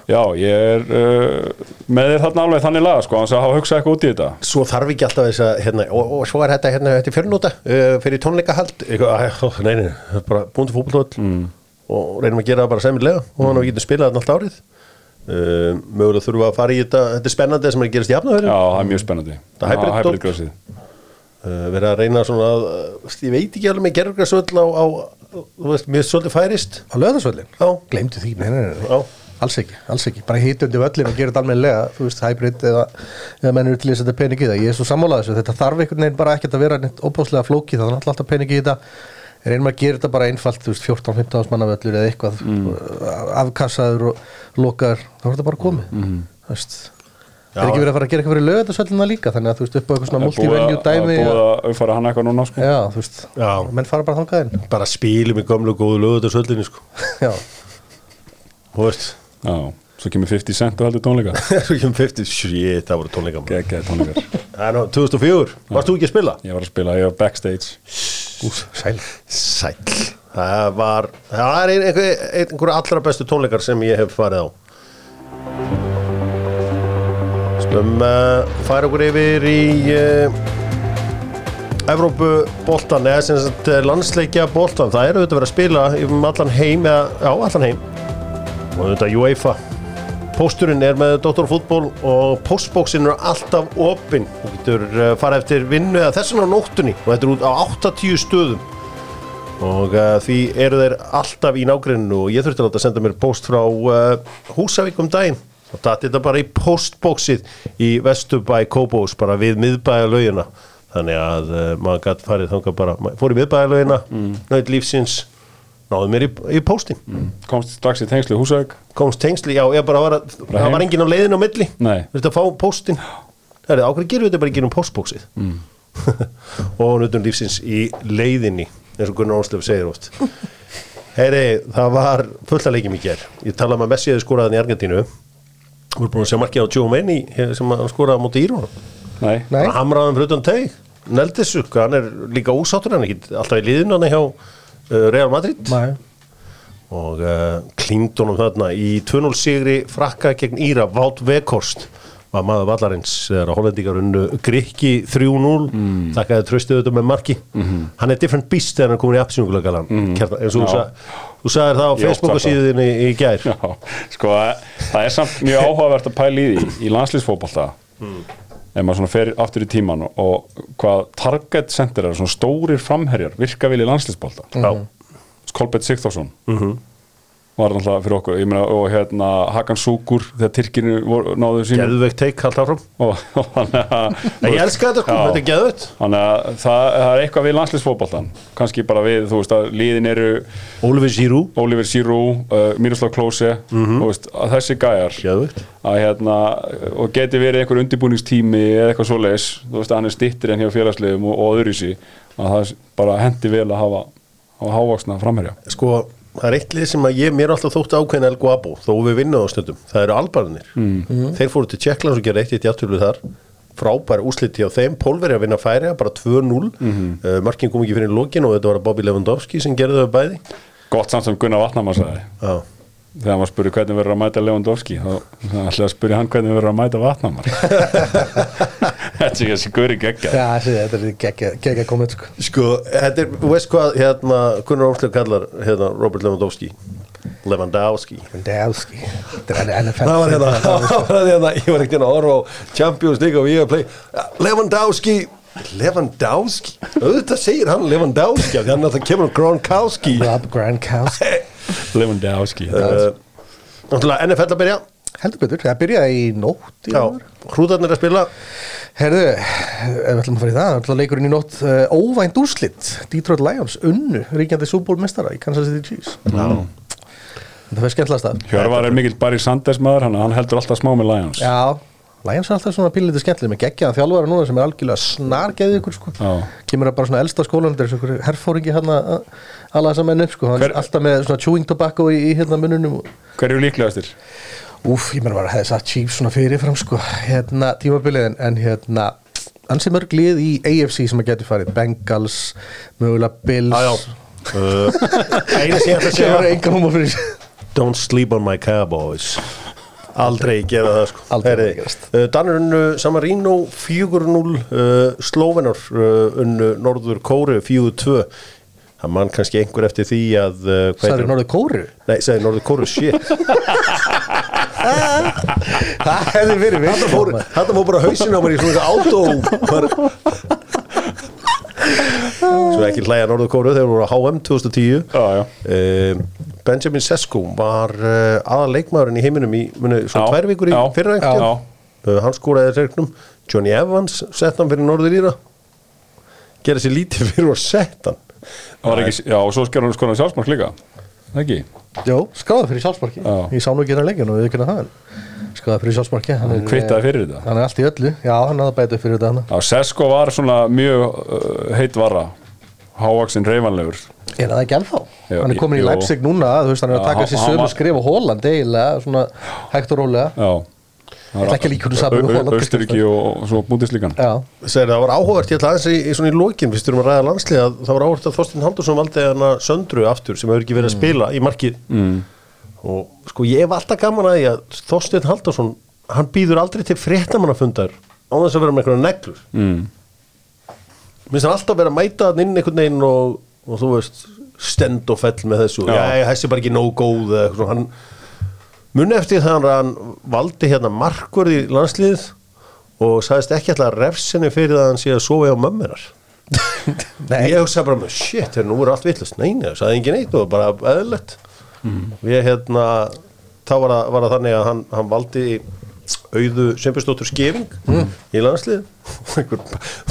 B: Já, ég er uh, með þér þarna alveg þannig laga sko, hans að hafa hugsað eitthvað út í þetta.
A: Svo þarf ekki alltaf þess að, hérna, og, og svo er þetta, hérna, þetta er fjörnúta uh, fyrir tónleikahald, eitthvað, æ, ó, nei, nei, það er bara búin til fótboltóll mm. Og reynum að gera það bara sæmilega og hann mm. getur spilað þarna allt árið. Uh, mögulega þurfum við að fara í þetta, þetta er spennandi sem er að gerast í
B: Já,
A: afnöðurinn.
B: það er mjög spennandi
A: Það er hybrid
B: hybrid
A: dót.
B: grasið.
A: Uh, verið að reyna svona að, ég veit ekki alveg með gerðugrarsvöll á, á, þú veist, er svolítið færist.
C: Á löðarsvöllin?
A: Já.
C: Gleymdu því, nei, nei, nei, nei.
A: Já.
C: Alls ekki, alls ekki, bara hitundi völlin og gera þetta almennilega, þú veist, hybrid eða, eða menn eru til þess að þetta pening í það, ég er svo sammálaðis þetta þarf einhvern veginn bara ekkert að vera neitt óbáslega flókið, það er alltaf pening í þetta reynum að gera þetta bara einfalt, þú veist, 14-15 manna völlur eða eitthvað afkassaður og lokaður þá er þetta bara komið, þú veist. Það er ekki verið að fara að gera eitthvað fyrir lögðarsvöllina líka þannig að þú veist, upp á eitthvað svona multivenue
B: að-
C: dæmi
B: Það er búið
C: að-
B: að uppfæra hann eitthvað núna sko.
C: já, þú veist,
A: Já.
C: menn fara bara þangað inn.
A: Bara spilum í gömlu og góðu lögut og söllinni, sko.
C: já,
A: Þú veist,
B: Já, svo kemur 50 cent og heldur tónleika.
A: Svo kemur 50, shit, það voru tónleika. maður.
B: Gekkið tónleikar.
A: Það er nú 2004, varst þú ekki að spila?
B: Ég var að spila, ég var backstage.
C: Úf, sæl.
A: Sæll. Það var, það er ein, einhver, einhver allra bestu tónleikar sem ég hef farið á. Skulum uh, færa okkur yfir í uh, Evrópu boltan eða sem sagt eh, landsleikja boltan það eru auðvitað verið að spila um allan heim eða, já, allan heim. Og auðvitað UEFA Pósturinn er með Dóttorfútból og postbóksin er alltaf opinn þú getur uh, fara eftir vinnu eða þessan á nóttunni og þetta er út á 80 stöðum. Og uh, því eru þeir alltaf í nágrinu og ég þurfti að senda mér post frá uh, Húsavík um daginn. Og dati þetta bara í postbóksið í Vesturbæ Kóbós bara við miðbæja laugina þannig að uh, maður gæti farið þangað bara fór í miðbæja laugina, mm. nöyð lífsins náðu mér í, í póstin
B: Komst strax í tengslu í Húsavík?
A: Komst tengsli, já ég bara var að það var enginn á leiðin á milli. Þurfti að fá póstin það er ákveð gerum við þetta bara ekki um postbóksið mm. og nöttum lífsins í leiðinni eins og Gunnar Áslöf segir oft. Heyri, það var fulla leikjum í ger ég talaði með Messi að skoraðan í Argentínu. Við erum búin að sjá markið á Joe Maney sem hann skoraði á móti Írón hann hamraði hann fyrir utan teig. Neldisuk, hann er líka úsáttur hann er ekki alltaf í liðinu hann hjá Real Madrid.
C: Nei.
A: og uh, klínd honum þarna í 2-0 sigri frakka gegn Íra Vátt Vekhorst var maður vallarins. Þegar hollendingar unnu Grikki 3-0 mm. þakkaði tröstið auðvitað með marki. Hann er different beast þegar hann er komin í appsyngulegalan mm. eins og sa, þú sagðir það á
B: Ég
A: Facebook
B: oft sagt
A: síðinni í, í gær.
B: Já, sko, það er samt mjög áhugavert að pæla í því í landslýsfótbolta ef maður svona fer aftur í tíman og, hvað target center er svona stórir framherjar virka vel í landslýsfótbolta
A: Já.
B: Kolbett Sigþórsson var náttúrulega fyrir okkur. Meina, og hérna Hakan Súkur þegar Tyrkinu náðu sínu
A: geðveikt teik alltaf fram
B: og, og að
A: ég elska þetta sko,
B: Já.
A: þetta er geðveikt.
B: Þannig að það, það er eitthvað við landsliðsfótboltan kannski bara við, þú veist að liðin eru
A: Oliver Giroud,
B: Oliver Giroud, uh, Miroslav Klose þú veist, að þessi gæjar
A: geðveikt.
B: að hérna, og geti verið einhver undirbúningstími eða eitthvað svoleiðis þú veist að hann er stittir en hjá félagsliðum og, og öðru sí að það bara hendi vel að hafa, hafa hávaksna framherja.
A: Sko, það er eitt lið sem að ég, mér er alltaf þótt ákveðin El Guapo, þó við vinnum á stundum það eru albarnir,
B: Mm.
A: þeir fóru til Tjekklands og gera eitt í játtöflu þar frábæra úsliti á þeim, Pólveri að vinna færi bara 2-0, mm
B: Mhm.
A: -hmm. markin kom ekki fyrir lokin og þetta var Bobby Lewandowski sem gerði þau bæði
B: gott samt sem Gunnar Vatnamar sagði
A: Já.
B: Þegar maður spurði hvernig verður að mæta Lewandowski þá ætlaði að spurði hann hvernig verður að mæta Vatnamar þetta er ekki þessi guri geggja
C: þetta er geggja, geggja komið sko.
A: sko, þetta er, veist hvað hérna, Gunnar Ósleif kallar hérna, Robert Lewandowski? Lewandowski.
C: Lewandowski. Er
A: það var hérna, það var hérna ég var ekkert að horfa á Champions League og ég að play Lewandowski Lewandowski, auðvitað segir hann Lewandowski, því hann alltaf kemur Gronkowski.
C: Rob Gronkowski
B: Lewandowski.
A: Uh, Náttúrulega NFL að byrja.
C: Heldur betur, það byrjaði í nótt í
A: Já, hrúðarnir að spila.
C: Herðu, ef við ætlum að fara í það ætlum leikurinn í nótt uh, óvænt úrslit. Detroit Lions, unnu, ríkjandi Super Bowl mestara í Kansas City Chiefs.
A: Já.
C: Þetta fyrir skemmtilegast að
B: Hjörvar er mikill Barry Sanders maður hann, hann heldur alltaf smá með Lions.
C: Já, Lions er alltaf svona pínlítið skemmtileg með geggjaðan þjálfara núna sem er algjörlega snargeðið ykkur sko.
B: Já.
C: kemur að bara svona elsta skólan þetta er svona einhver herfóringi hérna að alla þessa menn upp sko. hann
B: Hver-
C: er alltaf með svona chewing tobacco í, í hérna mununum
B: hver eru líklegastir?
C: Úf, ég meina bara hefði satt Chiefs svona fyrirfram sko, hérna tímabilið en, en hérna ansi mörg lið í AFC sem að getur farið Bengals, mögulega Bills
A: Já, já Einu sem ég ætla að
C: sem eru
A: segja
C: enga núma fyrir
A: Don't sleep on my cowboys Aldrei gera það sko.
C: Aldrei
A: Heyri,
C: gerast.
A: uh, Danur unnu Samarino 4-0 uh, Slóvenar uh, unnu Norður Kóru 4-2 Það mann kannski einhver eftir því að uh,
C: Það er norðið kóru
A: Nei, sagði Norður Kóru, shit.
C: Það hefði verið við
A: fór, þetta fór bara hausin á mér í svona átó bara- Svo ekki hlæja Norður Kóru þegar voru á HM 2010
B: Já, já.
A: uh, Benjamin Sesko var uh, aðal leikmaðurinn í heiminum í muni, svona tvær vikur í ekkert uh, hann skóraði regnum Johnny Evans sett hann fyrir Norður Íra. Gera sér lítið fyrir að sett hann.
B: Það var ekki, já, og svo sker hann skoðan sjálfsmark líka. Það ekki?
C: Jó, skráði fyrir sjálfsmarki
B: Já.
C: Ég sá nú ekki hérna leikinu og við kynna það Skráði fyrir sjálfsmarki hann er,
B: Kvittaði fyrir þetta.
C: Hann er allt í öllu, já, hann hafði bætið fyrir þetta hann
B: Já, Sesko var svona mjög uh, heitt varra Hávaxin reyfanlegur
C: Er það ekki ennþá?
B: Jú,
C: hann er komin í. Leipzig núna, þú veist, hann er að
B: Já,
C: taka sér sömu skrif á Holland eiginlega, svona hægt og rólega.
B: Já.
C: Ég ætla ekki hún saman við Holland
B: Östuríki og, og svo Búndislíkan
C: Já,
A: Segir, það var áhugavert, ég ætla aðeins í, í svona í lokin fyrst við erum að ræða landslið að það var áhugavert að Þorstein Haldursson valdi hana Söndru aftur sem hefur ekki verið að spila í markið. Mm. og sko ég hef alltaf gaman að því að Þorstein Haldursson hann býður aldrei til fréttamannafundar á þess að vera með einhverja neglur.
B: Mm.
A: Minnst hann alltaf vera að mæta hann inn einhvern veginn og, og þú veist stend og fell með þessu.
B: Já.
A: já, þessi er bara ekki nóg góð hann muni eftir það að hann valdi hérna markvörð í landslið og sagðist ekki alltaf að refsinni fyrir það að hann sé að sofa hjá mömmunar ég hugsa bara með shit, þeir nú eru allt villust nei, nei, það sagði engin eitt og bara eðlilegt. Við hérna þá var það, var það þannig að hann, hann valdi auðu Sveinbjörnsdóttur Skefing í landslið og einhver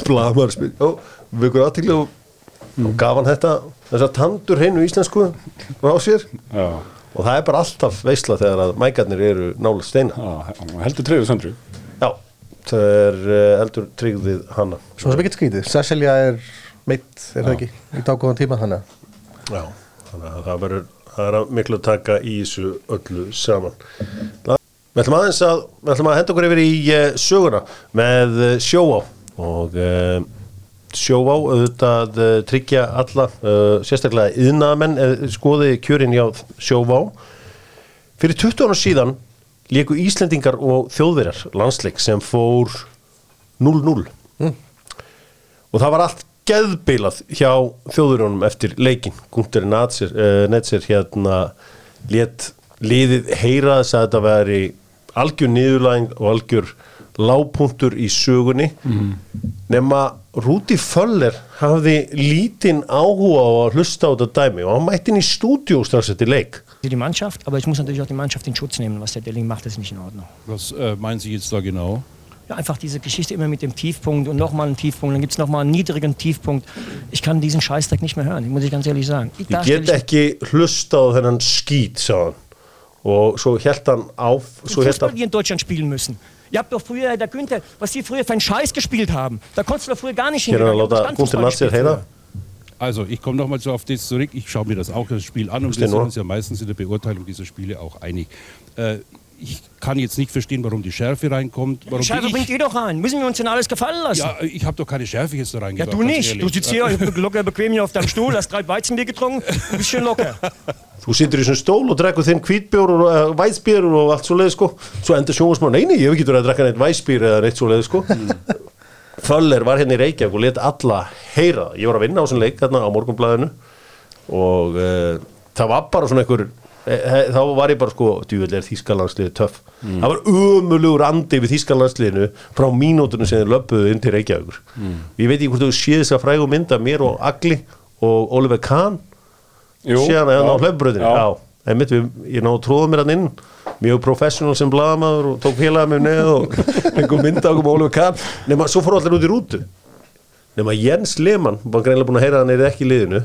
A: blamar spyr og við ykkur aðtíkli og, og gaf hann þetta þessar tandur hreinu íslensku á sér.
B: Já,
A: og það er bara alltaf veisla þegar að mækarnir eru nála steina.
B: Já heldur treyðu Söndru
A: já, það er uh, heldur tryggðið hanna
C: svona sem ekki skrítið. Cecilia er meitt, er það ekki í dágóðan tíma þannig að
A: Já, þannig að það verður það er að miklu að taka í þessu öllu saman. Við ætlum aðeins að við ætlum að henda okkur yfir í uh, söguna með uh, sjóá og uh, sjóá auðvitað tryggja alla sérstaklega yðnaðamenn uh, skoði kjörin hjá sjóvá. Fyrir 20 ára síðan líku Íslendingar og þjóðverjar landsleik sem fór 0-0 og það var allt geðbeilað hjá þjóðurjónum eftir leikin uh, Netzer hérna let liðið heyra þess að þetta veri algjör niðurlæging og algjör lágpunktur í sögunni nema Rúti Föller hafði lítinn áhuga á að hlusta á þetta dæmi og hann mætti inn í stúdíu strax eftir leik
D: die Mannschaft, aber ich muss natürlich auch die Mannschaft in Schutz nehmen. Was der Delling macht, ist nicht in Ordnung.
E: Was äh, meinen Sie jetzt da genau?
D: Ja, einfach diese Geschichte immer mit dem Tiefpunkt und nochmal einen Tiefpunkt, dann gibt es nochmal einen niedrigen Tiefpunkt. Ich kann diesen Scheißdreck nicht mehr hören, muss ich ganz ehrlich sagen. Ich, da
A: ég
D: stell
A: get
D: ich
A: ekki hlusta á þennan skít sá hann og svo held hann á svo
D: den
A: held
D: Fußball hier in Deutschland spielen müssen. Ihr habt doch früher, der Günther, was die früher für einen Scheiß gespielt haben, da konntest du doch früher gar nicht
A: hér er
D: hingehen.
A: að láta Gunther Netzer heyra
E: Also, ich komme nochmal so auf das zurück. Ich schaue mir das auch das Spiel an und wir sind uns ja meistens in der Beurteilung dieser Spiele auch einig. Äh, ich kann jetzt nicht verstehen, warum die Schärfe reinkommt. Warum
D: Scheiße,
E: die
D: bringt ihr doch rein. Müssen wir uns denn alles gefallen lassen?
E: ja, ich habe doch keine Schärfe jetzt da
D: Ja,
E: reingebracht.
D: du
E: ganz
D: nicht.
E: ehrlich.
D: Du sitzt hier locker bequem hier auf deinem Stuhl, hast drei Weizenbier getrunken, ein bisschen locker.
A: þú situr í svona stól og drekkur þinn hvítbjór og uh, væsbjór og allt svo leið sko svo endur sjónvarsmann, neini, ég hef ekki verið að drekka neitt væsbjór eða neitt svo leið sko Föller var hérna í Reykjavík og let alla heyra, ég var að vinna á þessum leik hérna á morgunblæðinu og uh, það var bara svona einhver þá var ég bara sko, djúvel er Þískalandsliði töff, það var ömulugur andi við Þískalandsliðinu frá mínútunum sem þeir löpuðu inn til Reykjavíkur. Ég veit ekki hvort þú séð þess að frægu mynda mér og Agli og Oliver Kahn.
B: Jú,
A: síðan að
B: já,
A: á hlöfbröðinu einmitt við, ég náðu tróða mér hann inn. Mjög professional sem blaðamaður og tók félaga mér neð og einhver mynda okkur með Oliver Kahn. Nema svo fór allir út í rútu. Nema Jens Lehmann var greinlega búin að heyra að hann er ekki liðinu.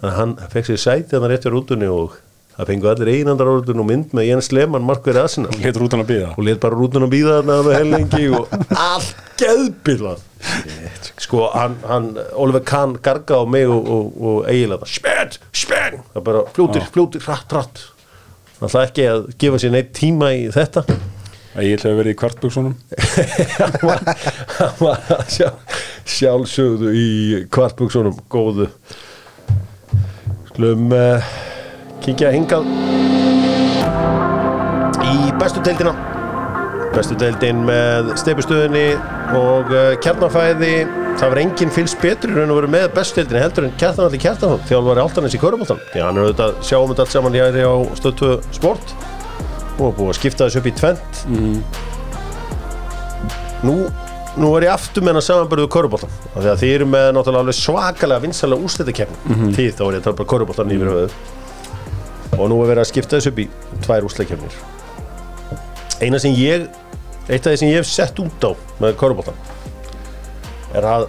A: Þannig að hann fekk sér sæti hann rétt í rútunni og það fengu allir einandar rútunni og mynd með Jens Lehmann markverið aðsina
B: Hétt rútan að býða
A: og let bara rútun að býða þarna með hellengi og allt geðbillað sko hann, hann Oliver Kahn garga á mig og, og, og eiginlega spenn, spenn! Það bara fljótir, fljótir, hratt, hratt. Hann ætlaði ekki að gefa sér neitt tíma í þetta.
B: Hefur verið í kvartbuksunum
A: hann var, hann var að sjá, sjálfsögðu í kvartbuksunum góðu. Skulum uh, kíkja hingað. Í bestu deildina. Bestu deildin með steipustöðinni og uh, kjarnafæði. Það var enginn fylgst betur raun og veru með bestu deildinni heldur en Kjartanalli Kjartansson þjálfari Altanis í Köruboltan því hann er auðvitað sjáum þetta allt saman hér á stöðtu sport. Og búið að skipta þessu upp í tvent nú, nú er ég aftur með hennar samanbörðu Köruboltan af því að þið eru með náttúrulega svakalega vinsalega úrslitakefni því þá er ég að tala bara Köruboltan yfir höfuð og nú er verið að skipta þessu upp í tvær úrslitakefnir eina sem ég eitt af því sem ég hef sett út á með Köruboltan er að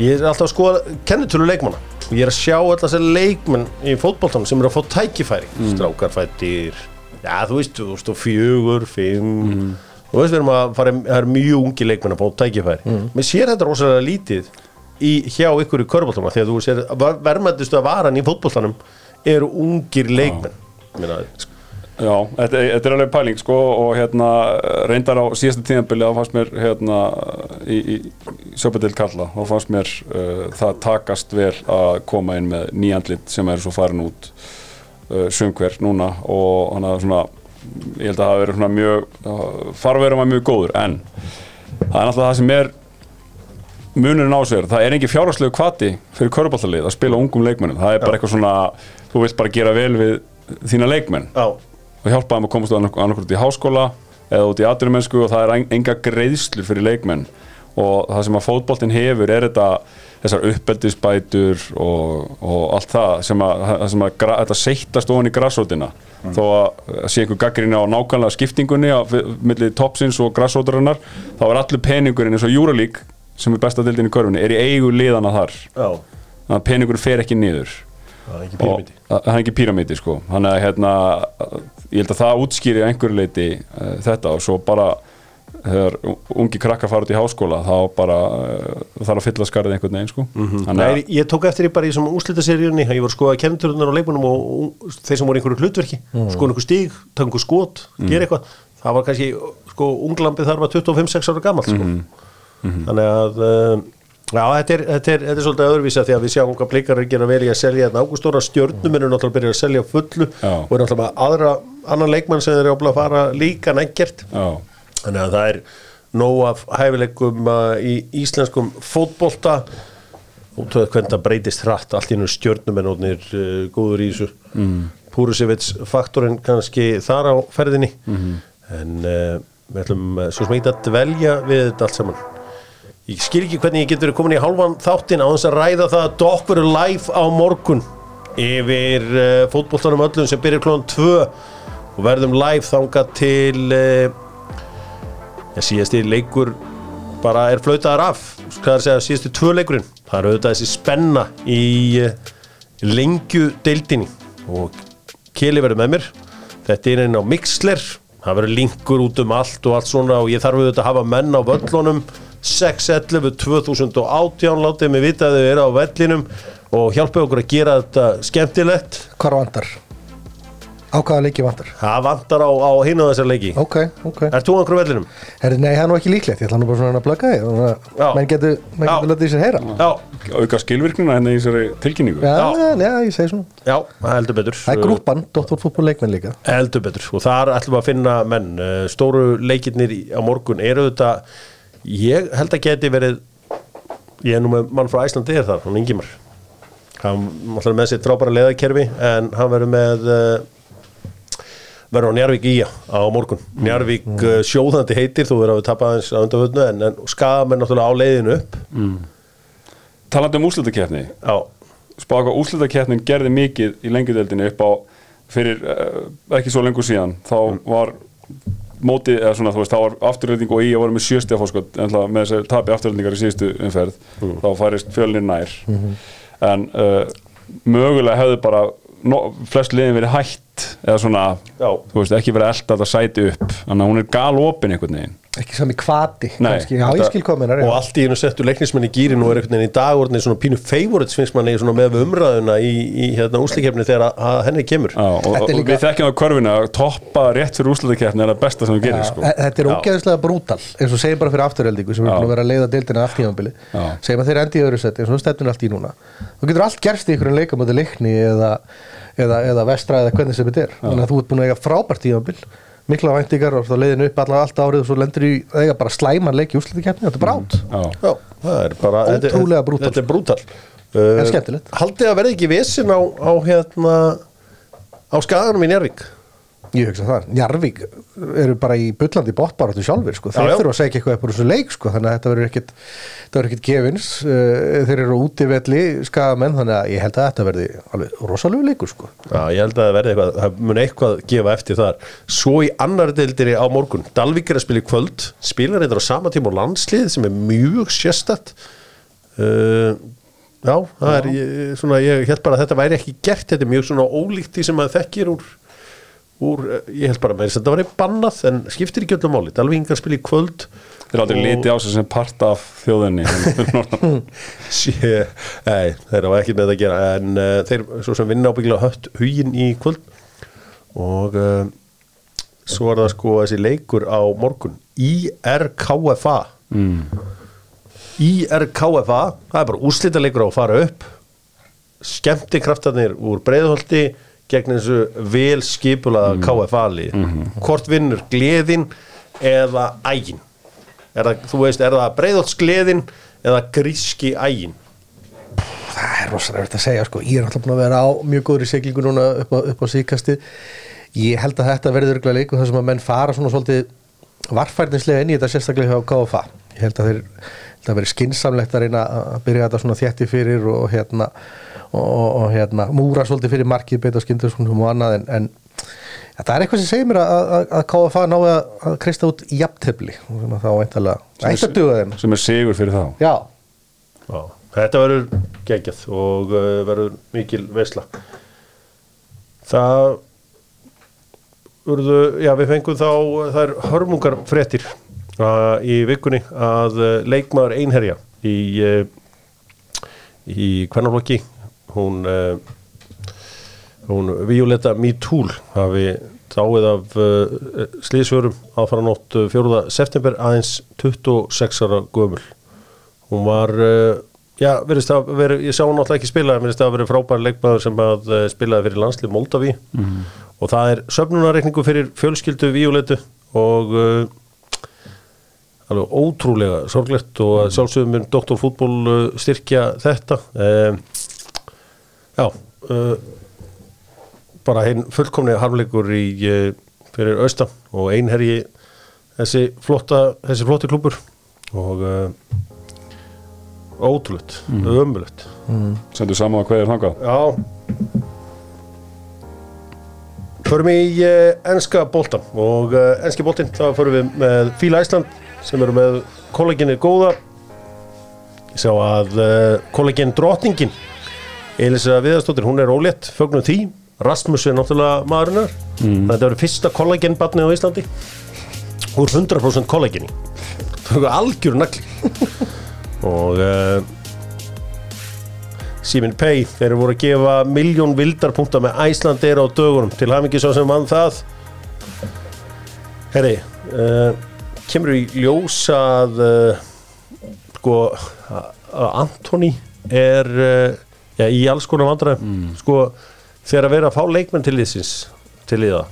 A: ég er alltaf að skoða kennitölu leikmanna. Og ég er að sjá alltaf þessar leikmenn í fótboltan sem eru að fá tækifæri. Strákarfættir já þú veist, þú veist, fjögur, fimm. Þú veist, við erum að fara það er mjög ungi leikmenn að fá tækifæri. Mér sér þetta rosalega lítið í, hjá ykkur í Köruboltanum því að þú sér verðmættistu að varan í fótboltanum eru ungir leikmenn. Minna,
B: Já, þetta, þetta er alveg pæling sko og hérna reyndar á síðasta tíðanbili þá fannst mér hérna í, í Sjöpadil Karla þá fannst mér uh, það takast vel að koma inn með nýjandlit sem er svo farin út uh, sumhver núna og hann að svona ég held að það hafi verið svona mjög uh, farverum að mjög góður en það er náttúrulega það sem er munurinn á sér, það er engin fjárhagslegu kvati fyrir körubaltalið að spila ungum leikmennum það er bara eitthvað svona, þú vilt bara gera vel við þína leikmenn.
A: Já,
B: og hjálpa þeim að komast annarkvæmt í háskóla eða út í atvinnumennsku og það er en- enga greiðslur fyrir leikmenn. Og það sem að fótboltinn hefur er þetta þessar uppeldisbætur og, og allt það sem að, það sem að þetta seittast ofan í grassrótina þó að sé einhver gaggrinni á nákvæmlega skiptingunni á milli topsins og grassrótarinnar þá er allur peningurinn eins og Júralík sem er besta dildin í körfunni er í eigu liðana þar. Þannig að peningurinn fer ekki niður.
A: Það er ekki píramíti
B: það er ekki píramíti sko. Þannig að hérna ég held að það útskýri að einhverju leiti uh, þetta. Og svo bara þegar ungi krakkar fara út í háskóla þá bara uh, þarf að fylla skarið einhvern veginn sko. Þannig
A: Nei,
B: að
A: ég tók eftir því bara í þessum úslitaseríunni að ég var að skoða kennitölunar á leikmunum og, þeir sem voru einhverju hlutverki. Skoða einhver stíg, taka einhver skot, gera eitthvað. Það var kannski, sko, unglambið þar var 25-6 ára gamalt sko. Þannig að uh, já, þetta er, þetta, er, þetta er svolítið öðruvísa því að við sjáum hvað blikar er að gera vel í að selja þetta ágústóra stjörnum eru náttúrulega að byrja að selja fullu
B: Já.
A: og er náttúrulega aðra annan leikmann sem eru að fara líka
B: já,
A: Þannig að það er nóg af hæfileikum uh, í íslenskum fótbolta. Og töðu hvernig það breytist hratt allt í nú stjörnumennónir uh, góður í þessu. Mm. Púrusevits faktorinn kannski þar á ferðinni. En uh, við ætlum uh, svo ekki að dvelja við þetta allt saman ég skil ekki hvernig ég getur komin í hálfan þáttin á þess að ræða það að dokk verður live á morgun. Yfir uh, fótboltanum öllum sem byrjar klón 2 og verðum live þangað til uh, Já, síðasti leikur bara er flautaðar af. Hvað er að segja, síðasti tvö leikurinn? Það er auðvitað þessi spenna í uh, lengju deildinni og Keli verður með mér. Þetta er inn á Mixler. Það verður linkur út um allt og allt svona og ég þarf auðvitað að hafa menn á völlunum 6.11 2018 látið mig vita að þau eru á vellinum og hjálpa okkur að gera þetta skemmtilegt.
C: Hvar vantar? Á hvaða leiki vantar?
A: það vantar á, á hinn á þessar leiki.
C: Ok, ok.
A: Ert þú á einhverju vellinum?
C: Herri, Nei, það er nú ekki líklegt, ég ætla nú bara svona að plugga þig. Menn getur, lötið sér heyra.
A: Já,
B: auka skilvirknina henni í þessari tilkynningu.
C: Já,
A: Já.
C: já, ég segi svona.
A: Já, það heldur betur.
C: Það er grúpan, Dr. Fútból leikmenn líka.
A: Heldur betur. Og þar ætlum við að finna menn. Eh, stóru leikirnir í- á morgun eru þetta ég held að geti verið ég er nú með mann frá Æslandi er þar, hann Ingimar. Hann ætlar með sér frábæra leðakerfi en hann verður með uh, verður á Njarvík í á morgun. Njarvík mm. sjóðandi heitir þú verður að við tapa aðeins á undanfötnu en, en skafum er náttúrulega á leiðinu upp.
B: Talandi um úrslutakefni
A: já,
B: spá hvað úrslitakeppnin gerði mikið í lengjudeldinu upp á fyrir uh, ekki svo lengur síðan þá var mótið, eða svona þú veist, þá var afturrelding og að voru með sjöstja fórskot en það með þess að tapi afturreldingar í síðustu umferð þá færist fjölnir nær. En uh, mögulega hefðu bara no, flest liðin verið hætt eða svona,
A: Já.
B: þú veist, ekki verið elda þetta sæti upp, þannig að hún er galopin einhvern veginn
C: Ekki sami kvati,
B: Nei,
C: kannski. Já,
B: þetta-
C: ég skil kominar
A: og allt í einu settu leiknismenn í gýrin og er einhvern veginn í dag orðinni svona pínu favorites finnst manni svona með við umræðuna í, í hérna úslikefni þegar að, að henni kemur.
B: Já, og, og
C: líka-
B: við þekkjum á körfinu að toppa rétt fyrir úrslutakeppni er það besta sem þú gerir sko.
C: Þetta er ógeðslega brútal eins og segjum bara fyrir afturheldingu sem er
B: Já.
C: búin að vera að leiða deildina
B: Já.
C: segjum að þeir endi í öðru seti eins og stefnun allt í núna. Þú getur allt gerst í einhverjum leika mútið leikni eða, eða, eða vestra eða hvernig sem þetta er. Þannig að þú ert búin að eiga frábært tímanbil mikla væntingar og það leiðin upp alla, allt árið og svo lendur í það eiga bara slæman leik í úrslitakefni, þetta er bara átt
B: Já,
A: það er bara þetta er-
C: Ótrúlega brútal.
A: Þetta er brútal.
C: En
A: uh,
C: skemmtilegt.
A: Haldið að verði ekki vissin á, á hérna á skaganum í Njárvík
C: Ég hugsa það, Njarvík eru bara í bullandi bóttbaráttu sjálfur sko. þeir
A: Já, já.
C: þurfa að segja eitthvað upp úr þessu leik sko. þannig að þetta verður ekkit, ekkit gefins uh, þeir eru útivelli skagamenn þannig að ég held að þetta verði alveg rosalegu leikur sko.
A: Já, ég held að það verði eitthvað, það mun eitthvað gefa eftir þar. Svo í annar deildinni á morgun, Dalvík er að spila í kvöld, spilar þetta á sama tíma á landslið sem er mjög sérstætt. Uh, já, það er, ég, svona, ég held bara að þetta væri ekki gert, þetta er mjög svona ólíkt því sem maður þekkir úr, úr eh, ég held bara með þess að þetta væri bannað, en skiptir ekki öllum máli. Dalvík er að spila í kvöld.
B: þeir aldrei
A: Og-
B: liti á sig sem part af þjóðinni
A: Sé, nei, þeir hafa ekkert með það að gera en uh, þeir svo sem vinna ábyggilega hött hugin í kvöld og uh, svo er það sko þessi leikur á morgun IRKFA mm. IRKFA það er bara úrslita leikur á að fara upp skemmti kraftarnir úr breiðholti gegn þessu vel skipulaða KFA-lið hvort vinnur gleðin eða ægin? Er það, þú veist, er það breiðholtsgleðin eða gríski ægin?
C: Það er rosalega verið að segja sko. ég er náttúrulega búin að vera á mjög góður í seglingu núna upp á, upp á síkasti ég held að þetta verður örgulega leikur þar sem að menn fara svona svolítið varfærdinslega inn í þetta sérstaklega hjá KFA ég held að þeir held að verið skinsamlegt að reyna að byrja þetta svona þjætti fyrir og, og hérna og, og, og hérna múra svolítið fyrir markið beita skindurskundum og annað en, en ja, það er eitthvað sem segir mér að, að, að KFA náði að, að kreista út jafntefli. Og sem að þá eintalega ætti að duga þeim
B: sem er sigur fyrir þá.
C: Já,
A: Já, þetta verður geggjað og uh, verður mikil veisla. Það urðu, já við fengum þá það er hörmungar fréttir uh, í vikunni að uh, leikmaður einherja í í kvennaflokki hún uh, hún Violetta Mitúl hafi dáið af uh, slísvörum aðfara nótt 4. september aðeins 26 ára gömul. Hún var já, verðist að veri, ég sá hún náttúrulega ekki spila verðist að vera frábær leikmaður sem að spilaði fyrir landslið Moldaví og það er söfnunarreikningu fyrir fjölskyldu Violetu og alveg ótrúlega sorglegt og sjálfsögum mun doktorfútból styrkja þetta. Um, já uh, bara hinn fullkomni harmleikur í uh, fyrir austan og einherji þessi flotta þessi flotti klubur og uh, ótrúlegt, mm. ömulegt
B: sendu saman að hverjir þangað?
A: Já. Förum í uh, enska boltan og uh, enski boltin þá förum við með Fíla Æsland sem eru með kolleginni góða. Ég sá að uh, kollegin drottningin Elisa Viðarstóttir, hún er ólétt fögnum því, Rasmus er náttúrulega maðurinnar, mm. þetta verður fyrsta kollegin barnið á Íslandi. Úr 100% kolleginni það er algjör nagli. Og uh, Simin Pay, þeir eru voru að gefa miljón vildarpunkta með Æslandeir á dögunum. Til hafingi svo sem mann það. Herri uh, kemur í ljós að uh, sko að að Antoni er já, í alls konar vandræðum. Sko þegar að vera að fá leikmenn til liðsins til liða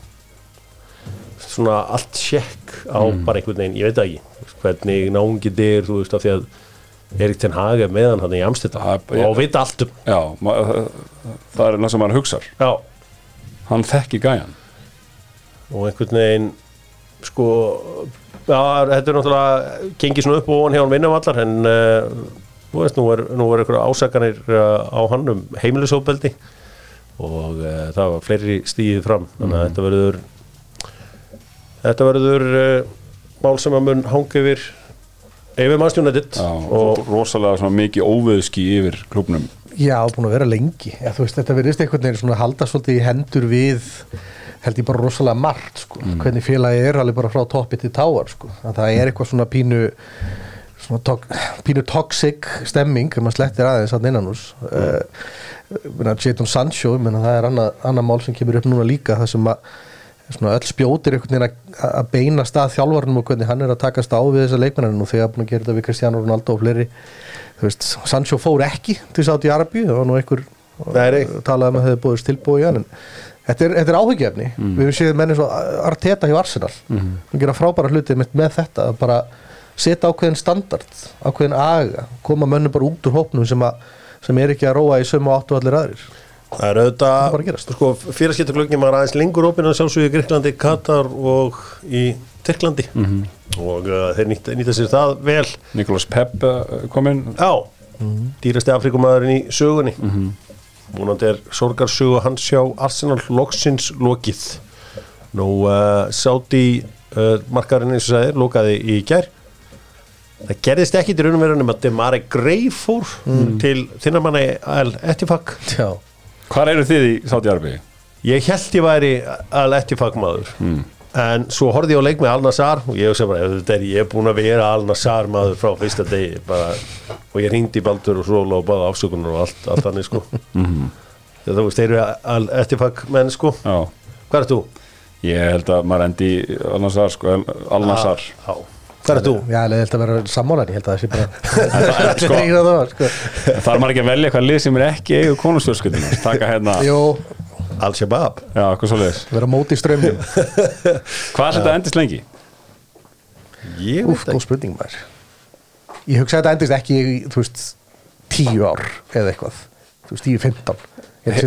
A: svona allt sjekk á bara einhvern veginn, ég veit það ekki hvernig náungið er, þú veist af því að Erik Ten Hag er meðan hann í Amsterdam
B: Það er-
A: og veit allt um
B: já, það er það sem hann hugsar.
A: Já,
B: hann þekki gæjan.
A: Og einhvern veginn sko já, þetta er náttúrulega gengið svona upp og ofan hjá hann vinnum allar en uh, þú veist, nú er, nú er einhverja ásakanir uh, á hann um heimilisóbeldi og uh, það var fleiri stíðið fram. Þannig að þetta verður þetta verður uh, mál sem að mun hanga yfir yfir mannstjónættið
B: já, og rosalega svona mikið óveðski yfir klubnum
C: Já, búin að vera lengi. Ja, veist, Þetta verðist einhvern veginn svona að halda svolítið í hendur við held ég bara rosalega margt sko. hvernig félagi er alveg bara frá toppi til táar sko. að það er eitthvað svona pínu tok, pínu toxic stemming ef maður slettir aðeins að innan hús uh, Jadon Sancho ég meina, það er annað, annað mál sem kemur upp núna líka það sem að svona öll spjótir að- að beina stað þjálfarnum og hvernig hann er að takast á við þessa leikmenninu og þegar búin að gera þetta við Cristiano Ronaldo og fleiri veist, Sancho fór ekki til Saudi Arabi það var nú einhver
A: nei.
C: talaði um að það hefði búið tilbúið í hann en Þetta er, þetta er áhyggjefni
B: Mm.
C: Við höfum séð menni svo Arteta hjá Arsenal
B: Mhm.
C: Hann gera frábæra hluti með, með þetta að bara setja ákveðin standard ákveðin aga, koma mönnum bara út úr hópnum sem, að, sem er ekki að róa í sömu áttu allir aðrir.
A: Það er auðvitað, sko, fyrirskiptaglöggin var aðeins lengur opinn að sjálfsögðu í Greiklandi, Katar og í Tyrklandi.
B: Mhm.
A: og uh, þeir nýta, nýta sér það vel.
B: Nikolas Pepp uh, kom inn.
A: Já, dýrasti Afrikumæðurinn í sögunni. Múnandi er sorgarsögu hans hjá Arsenal loksins lokið. Nú, uh, Sáti uh, markarinn eins og sagði, lokaði í gær Það gerðist ekki til raunum verðunum að Demare Grey fór til þinnamanni Al Etifak
C: Já,
B: Hvar eru þið í Sáti Arbi?
A: Ég held ég væri Al Etifak maður. En svo horfði ég á leik með Al Nassar og ég hugsa bara, þetta er ég er búin að vera Al Nassar maður frá fyrsta degi bara, og ég ringdi í Baldur og Sróla og baða afsökunar og allt, allt þannig sko. Þegar þú veist, þeir eru Al Etifak menn sko,
B: Já.
A: Hvað er þú?
B: Ég held að maður endi í Al-Nassar sko, Al-Nassar
A: Já, hvað er þú?
C: Já, ég held að vera sammálan, ég held að það sé bara
B: sko-
C: sko.
B: Það er maður ekki að velja eitthvað lið sem er ekki eigu konustjórskutinu Taka hérna,
A: Al-Shabaab.
B: Já, eitthvað svo leiðis
C: vera móti í strömmum
B: Hvað er þetta endist lengi?
A: Ég
C: Úf,
A: veit
C: góð
A: ekki.
C: spurning maður. Ég hugsa að þetta endist ekki í, þú veist, tíu ár eða eitthvað, þú veist, tíu,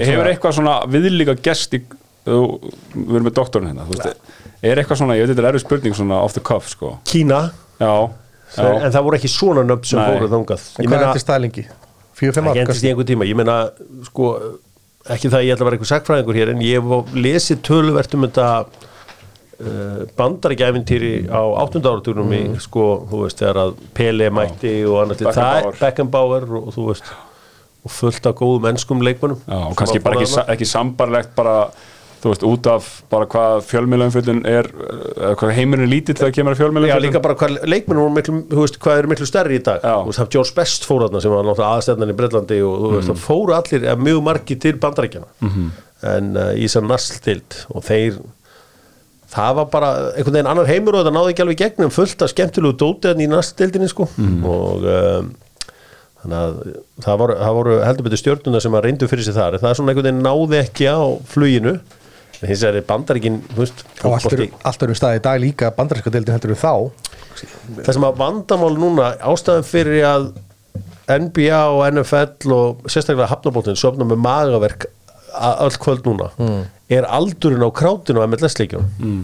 C: sé
B: Hefur eitthvað svona viðlíka gest í þú- Við erum með doktorinn hérna þú veist, Er eitthvað svona, ég veit þetta er erfið spurning svona off the cuff sko
A: Kína,
B: Já, já.
A: en það voru ekki svona nöfn sem
B: Nei.
A: fóru þangað
C: En
A: Ég
C: hvað
A: meina,
C: það lengi? Fjögur, fimm ár?
A: það endist í einhver tíma Ég meina, sko ekki það að ég ætla að vera einhver sagfræðingur hér en ég hef lesið töluvert um þetta uh, bandarækjæfintýri á 8. áratúrum í sko, þú veist, þegar að Pele mætti og annars það
B: Beckenbauer.
A: er Beckenbauer og, og þú veist og fullt af góðum mennskum leikmönnum
B: Já, og kannski bara ekki, sa- ekki sambarlegt bara, þú veist, út af bara hvað fjölmiðlaumfjöldin er eða hvað heimurinn er lítill þegar kemur að
A: Já,
B: fjölmiðlaumfjöldin
A: líka bara hvað leikmennum voru miklu, þú veist, hvað eru miklu stærri í dag?
B: Já.
A: þú veist, það George Best fór þarna sem var náttúrulega aðstæðan í Breitlandi og þú veist, það fóru allir, eða mjög margi til bandarækjana en uh, í þessar nasstild og þeir það var bara einhvern veginn annar heimur og þetta náði ekki alveg gegnum fullt af skemmtilegu dótiðan í nasttildinni sko. Og um, þannig að það voru, það voru heldur betur stjórnuna sem að reyndu fyrir sig þar. Það er svona einhvern veginn náði ekki á fluginu hins vegar er bandaríkin veist,
C: Og allt eru,
A: fótbolti-
C: allt eru stað í dag líka bandarinska deildin heldur við þá.
A: Það sem að vandamál núna ástæðan fyrir að NBA og NFL og sérstaklega hafnabóttin sofna með magaverk a- öll kvöld núna er aldurinn á krátinu á MLS-leikjum mm.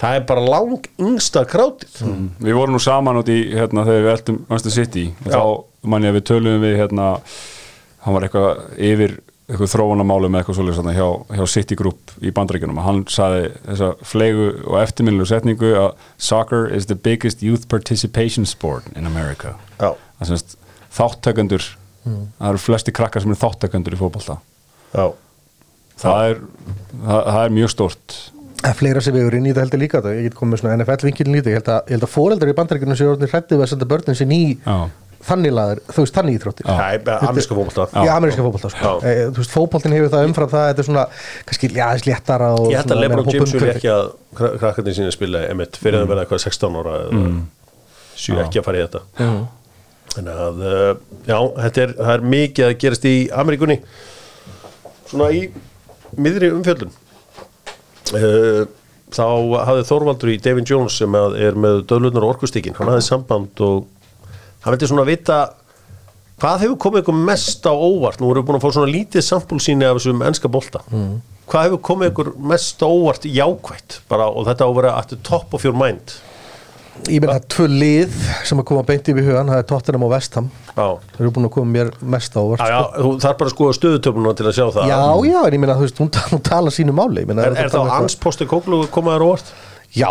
A: það er bara lang yngsta krátið
B: Við vorum nú saman út í, hérna, þegar við eltum Manchester City. Og
A: Já.
B: þá man ég að við töluðum við, hérna hann var eitthvað yfir eitthvað þróunamálu með eitthvað svolítið hjá, hjá City Group í bandaríkjunum og hann saði þessa flegu og eftirminnilu setningu að soccer is the biggest youth participation sport in America
A: Já.
B: það semst þáttakendur það eru flesti krakkar sem eru þáttakendur í fótbolta
A: Já.
B: það er, það, það er mjög stort
C: Það er fleira sem við erum inn í þetta heldur líka þetta. ég get komið með svona NFL-vinkilin lítið ég held að, ég held að fóreldrar í bandaríkjunum séu orðin hrættið við að senda börnin sín í
B: Já.
C: Þannig laður, þú veist, þannig íþróttir.
A: Er ameríska fótbolta.
C: Já, ameríska fótbolta sko.
A: Já.
C: e, Þú veist, fótboltin hefur það umfram það Þetta er svona, kannski, já, þess léttara og
A: ég held að Lebron James
C: hópumhverfi.
A: ekki að kra- krakkarnir sína spila emitt fyrir að verða eitthvað 16 ára eða sjú ekki að fara í þetta. Þannig að uh, já, þetta er, er mikið að gerast í Ameríkunni. Svona í miðri umfjöldun uh, þá hafði Þorvaldur í David Jones sem að er með döðlunar orkustíkin, hann hafði samband og hann vildi svona vita hvað hefur komið ykkur mest á óvart? Nú erum við búin að fá svona lítið sampulsýni af þessum ennska bolta. Hvað hefur komið ykkur mest á óvart jákvætt? Bara, og þetta á að vera at the top of your mind.
C: Ég meina, það er tvö lið sem að koma beint yfir hugan Það er Tottenham og Vestham Það eru búin að koma mér mest á óvart
A: já, já
C: sko.
A: þú þarf bara að skoða stöðutöfnuna til að sjá það.
C: Já, já, en ég meina, þú veist, hún, hún tala sínu máli. Meina,
A: er,
C: þetta
A: er þá
C: tala eitthvað-
A: Hans Posti Kóklu komaður óvart?
C: Já,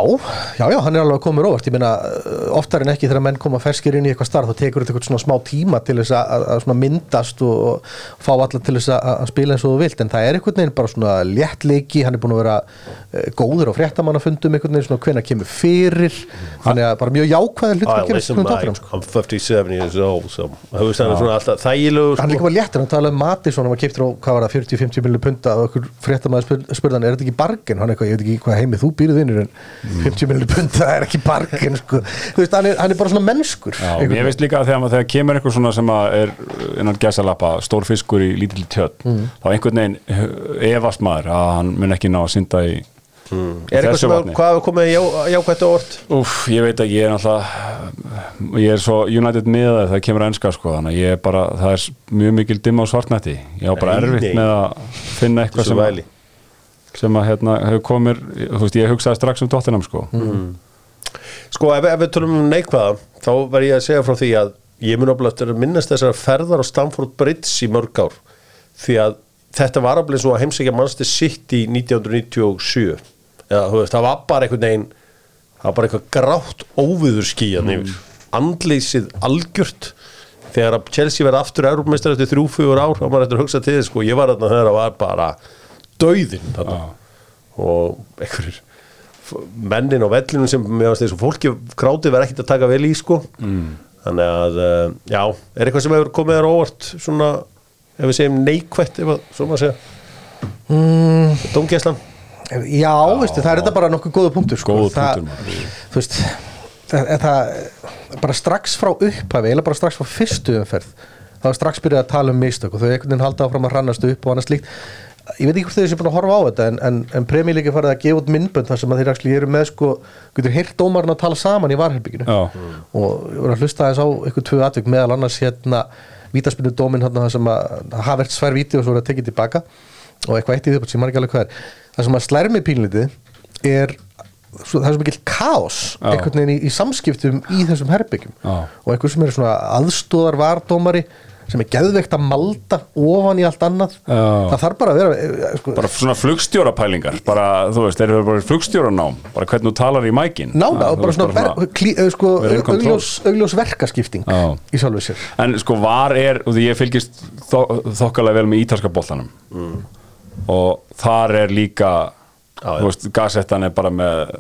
C: já, já, hann er alveg að koma óvart Ég meina, uh, oftar en ekki þegar menn koma ferskir inn í eitthvað starf þá tekur þetta eitthvað svona smá tíma til þess að, að, svona myndast og, og fá alla til þess að, að spila eins og þú vilt en það er einhvern veginn bara svona léttleiki hann er búin að vera uh, góður á fréttamannafundum einhvern veginn svona hvenær kemur fyrir hann er bara mjög jákvæður hlut
A: I
C: að gera svona tóttunum sko.
A: I'm 57 years old so, það stæðið svona alltaf þægilegu
C: hann er líka
A: sko.
C: bara léttur, hann talaði um Matisson hann var kiptur á, hvað var það, 40-50 miljonir punta og okkur fréttamaður spur, spurði hann, er þetta ekki bargin? hann er eitthvað, ég veit ekki hvað heimið þú býrð innur en 50 miljonir pund, það er ekki bargain sko. þú veist, hann er, hann er bara svona mennskur.
B: Já, mér veist líka að þegar, þegar kemur einhver svona sem að er innan gæsalappa stór fiskur í lítil tjött
C: Mm.
B: þá einhvern veginn uh, efast maður að hann mun ekki ná að synda í
A: Er eitthvað sem hvað hefur komið já, jákvætt á orð?
B: Úf, ég veit ekki, ég er náttúrulega ég er svo United miðað það kemur að enska sko, þannig að ég er bara það er mjög mikil dimma á svartnætti. Ég á bara erfitt með að finna eitthvað sem, sem að hérna hefur komið, þú veist, ég hugsaði strax um Tottenham sko.
A: Sko, ef, ef við tölum um neikvæða þá verð ég að segja frá því að ég mun ofla eftir að minnast þessar ferðar á Stamford Bridge í mörg ár. Því að þetta var aflega svo að heimsækja mannstu sitt í 1997 eða þú veist, það var bara einhvern veginn það var bara eitthvað grátt óviður skíjan yfir, andleysið algjört. Þegar að Chelsea verði aftur Európmeistar eftir þrjú, fjögur ár þá maður eftir að hugsa til þess, sko, ég var þegar það var bara þarna og einhverjir mennin á vellinum sem fólki krátið verið ekkert að taka vel í sko mm. þannig að uh, já, er eitthvað sem hefur komið þér á óvart svona, ef við segjum neikvætt ef að, svo maður segja mm. Dómgæslan
C: Já, veistu, það er þetta bara nokkuð góða punktur sko.
B: Góður
C: það,
B: punktur.
C: Þú veist það, það, bara strax frá upphafi eða bara strax frá fyrstu umferð þá strax byrjað að tala um mistök og þau einhvern veginn halda áfram að rannast upp og annað slíkt ég veit ekki hvort þau séu búin að horfa á þetta en, en, en Premi líka farið að gefa út myndbönd þar sem að þeir actually eru með sko, getur heyrt dómarinn að tala saman í varherbygginu
B: Já.
C: og ég voru að hlusta aðeins á eitthvað tvö atvik meðal annars hérna vítaspinnu dóminn hérna þar sem að hafa verið svær víti og svo er að tekið tilbaka. Og eitthvað eitt í því sem maður ekki alveg hvað er það sem að slæri mig pínlítið er svo, það er svo mikill kaos einhvern veginn í, í samskiptum í þessum herbyggjum
B: Já.
C: og einhver sem er svona aðstóðar vardómari sem er geðveikt að malda ofan í allt annað.
B: Já.
C: það þarf bara að vera eh, sko,
B: bara svona flugstjórapælingar bara, þú veist, þeir eru bara flugstjóranám bara hvernig þú talar í mækin.
C: Nága og bara svona, klí, eh, sko, augljós, augljós verkaskipting
B: Já.
C: í sjálfu sér.
B: En sko var er, og því ég fylgist þó, þokkalega vel með ítalska boltanum. Og þar er líka
A: Já,
B: þú veist, gasettan er bara með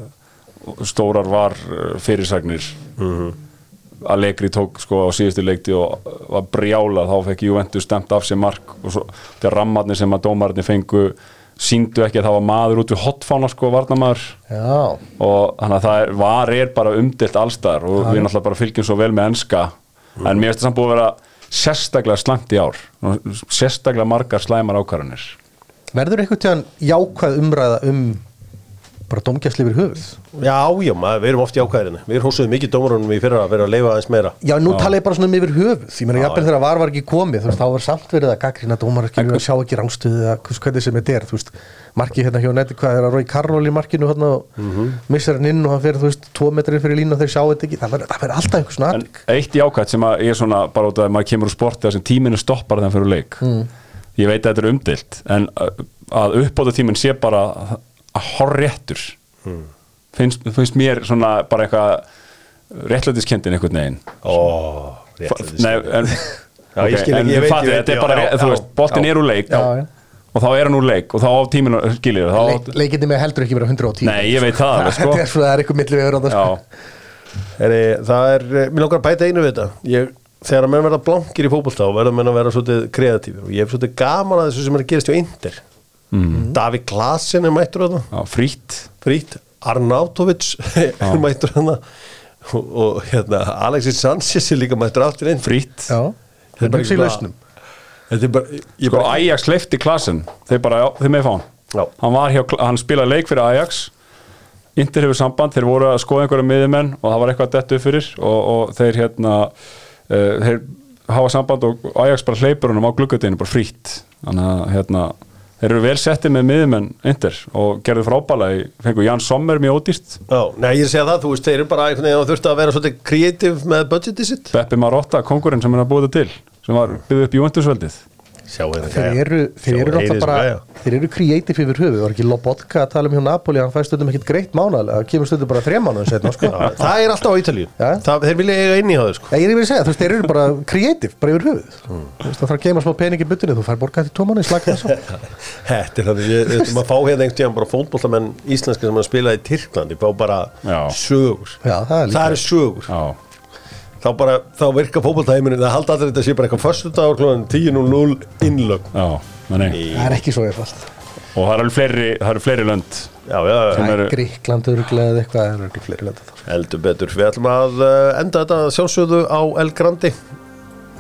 B: stórar var uh, fyrirsagnir Allegri tók sko á síðustu leikti og var brjálað, þá fekk Juventus stemt af sér mark og svo þegar rammarnir sem að dómarnir fengu síndu ekki að það var maður út við hotfána sko varnamaður
C: já,
B: og þannig að það er, var er bara umdelt allstaðar og við náttúrulega bara fylgjum svo vel með enska. En mér finnst það samt búið að vera sérstaklega slangt í ár sérstaklega margar slæmar ákvarðanir.
C: Verður einhvern tíðan jákvæð umræða um bara domgæsli yfir höfuð.
A: Já, já, maður, við erum oft í ákvæðinu við erum hósuð mikið dómarunum í fyrra að vera að leifa aðeins meira.
C: Já, nú tala ég bara svona um yfir höfuð. Ég meina, jafnvel þegar var var ekki komið Þú veist, þá var samt verið að gaggrina dómar skilur að sjá ekki rángstöðu eða hvers- hvernig sem þetta er Þú veist, markið hérna hjá neti Hvað er að Rói Karol í markinu hérna og missar hann inn og hann fyrir, þú veist, tvo metrin fyrir línu og þeir sjá þetta ekki. Það verður alltaf eitthvað svona
B: eitt í ákvæð sem að ég svona bara út af að maður kemur úr sporti þar sem tíminu stoppar þegar fyrir leik. Ég veit að þetta er umdilt en uh, að uppbóta tíminn sé bara að horréttur. Finnst, finnst mér svona bara eitthvað réttlætiskendin einhvern veginn.
A: Ó, réttlætis
B: Nei, en,
A: ég veit,
B: þetta er bara,
A: já,
B: þú
A: já,
B: veist, boltin
A: já.
B: er úr leik
C: Já, já.
B: og þá er hann úr leik og þá á tíminu, skiljið þá,
C: Leik, Leikinni með heldur ekki vera 110
B: nei, ég veit það alveg,
C: Þetta er
B: sko
C: svona, það er eitthvað milli við það
B: já,
C: sko.
A: Heri, það er, mér langar að bæta einu við þetta. Ég, þegar að menn verða blankir í fótbolta og verða menn að vera svolítið kreatífur og ég hef svolítið gaman að þessu sem er að gerast hjá Inder mm. Davík Klasen er mættur þarna.
B: Já, frýtt
A: frýtt, Arnautovic er mættur þarna. Og, og hérna, Alexis Sanchez er líka mættur aftur inn
B: frýtt
C: Já,
A: Þetta
C: það
A: er bara
C: ekki lausnum.
A: Þetta er bara, ég
B: sko,
A: bara
B: Ajax hleyfti klassen þeir bara, já, þeir með fá hann.
A: Já.
B: hann var hjá, hann spilaði leik fyrir Ajax. Inter hefur samband, þeir voru að skoða einhverja miðjumenn og það var eitthvað dett upp fyrir og, og þeir hérna uh, þeir hafa samband og Ajax bara hleypur honum á gluggatinu bara frýtt þannig að hérna þeir eru vel settið með miðjumenn Inter og gerðu frábæla í, fengu Jan Sommer mjög ódýrt.
A: Já, nei, ég segja það, þú veist, þeir eru bara einhvern veginn að þurfti að vera svolítið kreatív með budgetið sitt.
B: Beppi Marotta, kongurinn sem er að búa þetta til sem var byggð upp
A: Sjá hérna
C: Þeir eru, þeir eru náttúrulega
A: þessu
C: bara. Þeir eru kreatív yfir höfuð. Það var ekki Lobotka að tala um hjá Napoli? Hann fæði stundum ekkit greitt mánaðlega Það kemur stundum bara þrjá mánuðin setna sko.
A: Já, Það er alltaf á Ítalíu. Það, Þeir vilja eiga inn í það sko.
C: Ég er yfir að segja, þú veist, þeir eru bara kreatív, bara yfir höfuð.
A: Mm.
C: Þú veist, það þarf að geima smá pening í byttunni, þú fær borgað til tómanni, slaka þess á
A: Þetta er þannig, ég veit um að fá hérna einhvern tíðan bara fótbollamenn Þá bara, þá virka fótbolltæminu það halda allir þetta sé bara eitthvað föstudagur klóðan 10.00 innlög
B: já, nei, nei.
C: Það er ekki svo einfalt.
B: Og það eru fleiri, það eru fleiri lönd.
A: Já, já,
B: sem eru
C: Gríkland örglega eða eitthvað, það er örglega fleiri lönda þá
A: heldur betur. Við ætlum að uh, enda þetta sjálfsögðu á El Grandi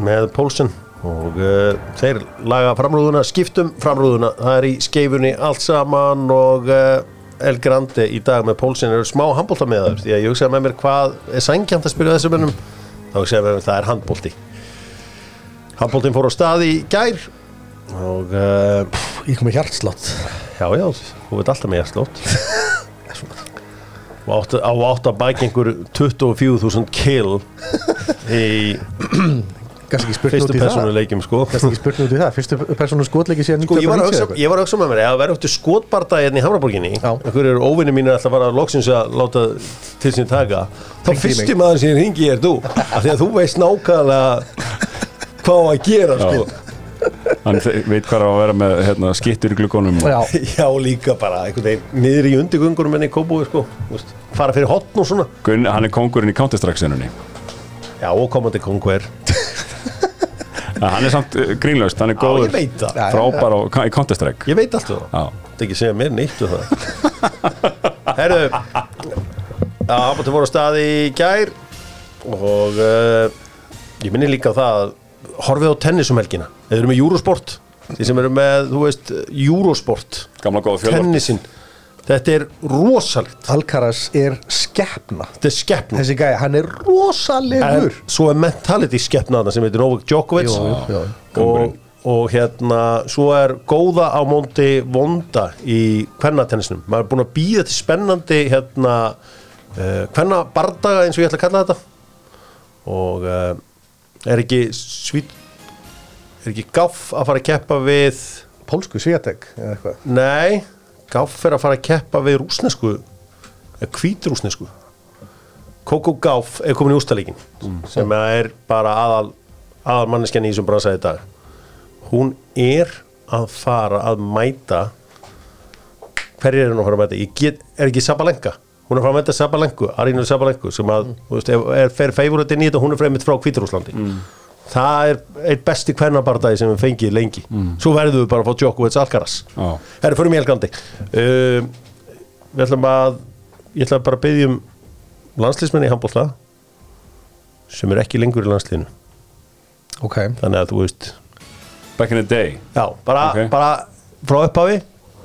A: með Pólsen og uh, þeir laga framrúðuna, skiptum framrúðuna. Það er í skeifunni allt saman og uh, El Grandi í dag með Pólsen eru smá handbólta með þar því að ég hugsaði með mér hvað er sangjant að spyrja þessum mönnum þá hugsaði með mér það er handbólti handbóltin fór á stað í gær og uh,
C: Ég kom með hjartslátt
A: Já, já, þú veit alltaf með slótt og átt, á átt að bækja einhver 24.000 kill í
C: Kannski ekki spurt út í það.
A: persónu leikjum sko.
C: Kannski ekki spurt út í það. Fyrstu persónu skotleiki síðan
A: sko ég var að hugsa,
C: 1990
A: ég var að hugsa með mér að vera áttu skotbarda hérna í Hamraborginni. Einhverju eru óvinni mínir alltaf að fara loksins að láta til sín taka. Þá
C: í mig.
A: maður sem ringi er þú. Af því að þú veist nákvæmlega hvað á að gera sko.
B: hann veit hvað er að vera með hérna, skittur í glukkonum og-
C: Já,
A: já líka bara niður í undirgöngurum enn í Kóbúi sko. Fara fyrir hotn og svona.
B: Gunn, hann er kongurinn í Counter-Strike-senunni
A: já og komandi kongur
B: hann er samt uh, grínlaust, hann er góður. frábær á, í Counter-Strike.
A: Ég veit allt um það. Er ekki segja mér neitt um það. Herru ábættu voru á staði í gær og uh, ég minni líka á það að horfið á tennis um helgina. Þeir eru með Eurosport. Þeir sem eru með, þú veist,
B: fjölvar
A: Tennisin Þetta er rosalegt.
C: Alcaraz er skeppna
A: Þetta er skeppn
C: Þessi gæði, hann er rosalegur.
A: Svo er mentality skeppnaðna sem heitir Novak Djokovic.
C: Jú, jú,
A: og, og hérna svo er góða á móndi vonda í kvennatennisnum. Maður er búin að býða til spennandi hérna uh, kvenna bardaga eins og ég ætla að kalla þetta. Og uh, er ekki svít er ekki gaff að fara að keppa við
C: Pólsku svíatek eða eitthvað?
A: Nei, gaff er að fara að keppa við rúsnesku eða hvítrúsnesku Coco Gauff er komin í ústalíkin sem er bara aðal aðal manneskjan í þessum bransa í dag. Hún er að fara að mæta hverjir er hún að fara að mæta? Get, er ekki Sabalenka? Hún er að fara að mæta Sabalenku, Arínu Sabalenku sem að, þú veist, er fer feyfuröldin í þetta hún er fremið frá Hvíturúslandi það er eitt besti kvennabardagi sem við fengið lengi. Svo verðum við bara að fá Djokovic Alcaraz.
B: Já.
A: Herri, fyrir mig helgandi uh, Við ætlum að Ég ætla bara að byggja um landslýsmenni í handbólta sem er ekki lengur í landsliðinu.
C: Ok,
A: þannig að þú veist.
B: Back in the day.
A: Já, bara,
B: Ok.
A: bara frá upphafi.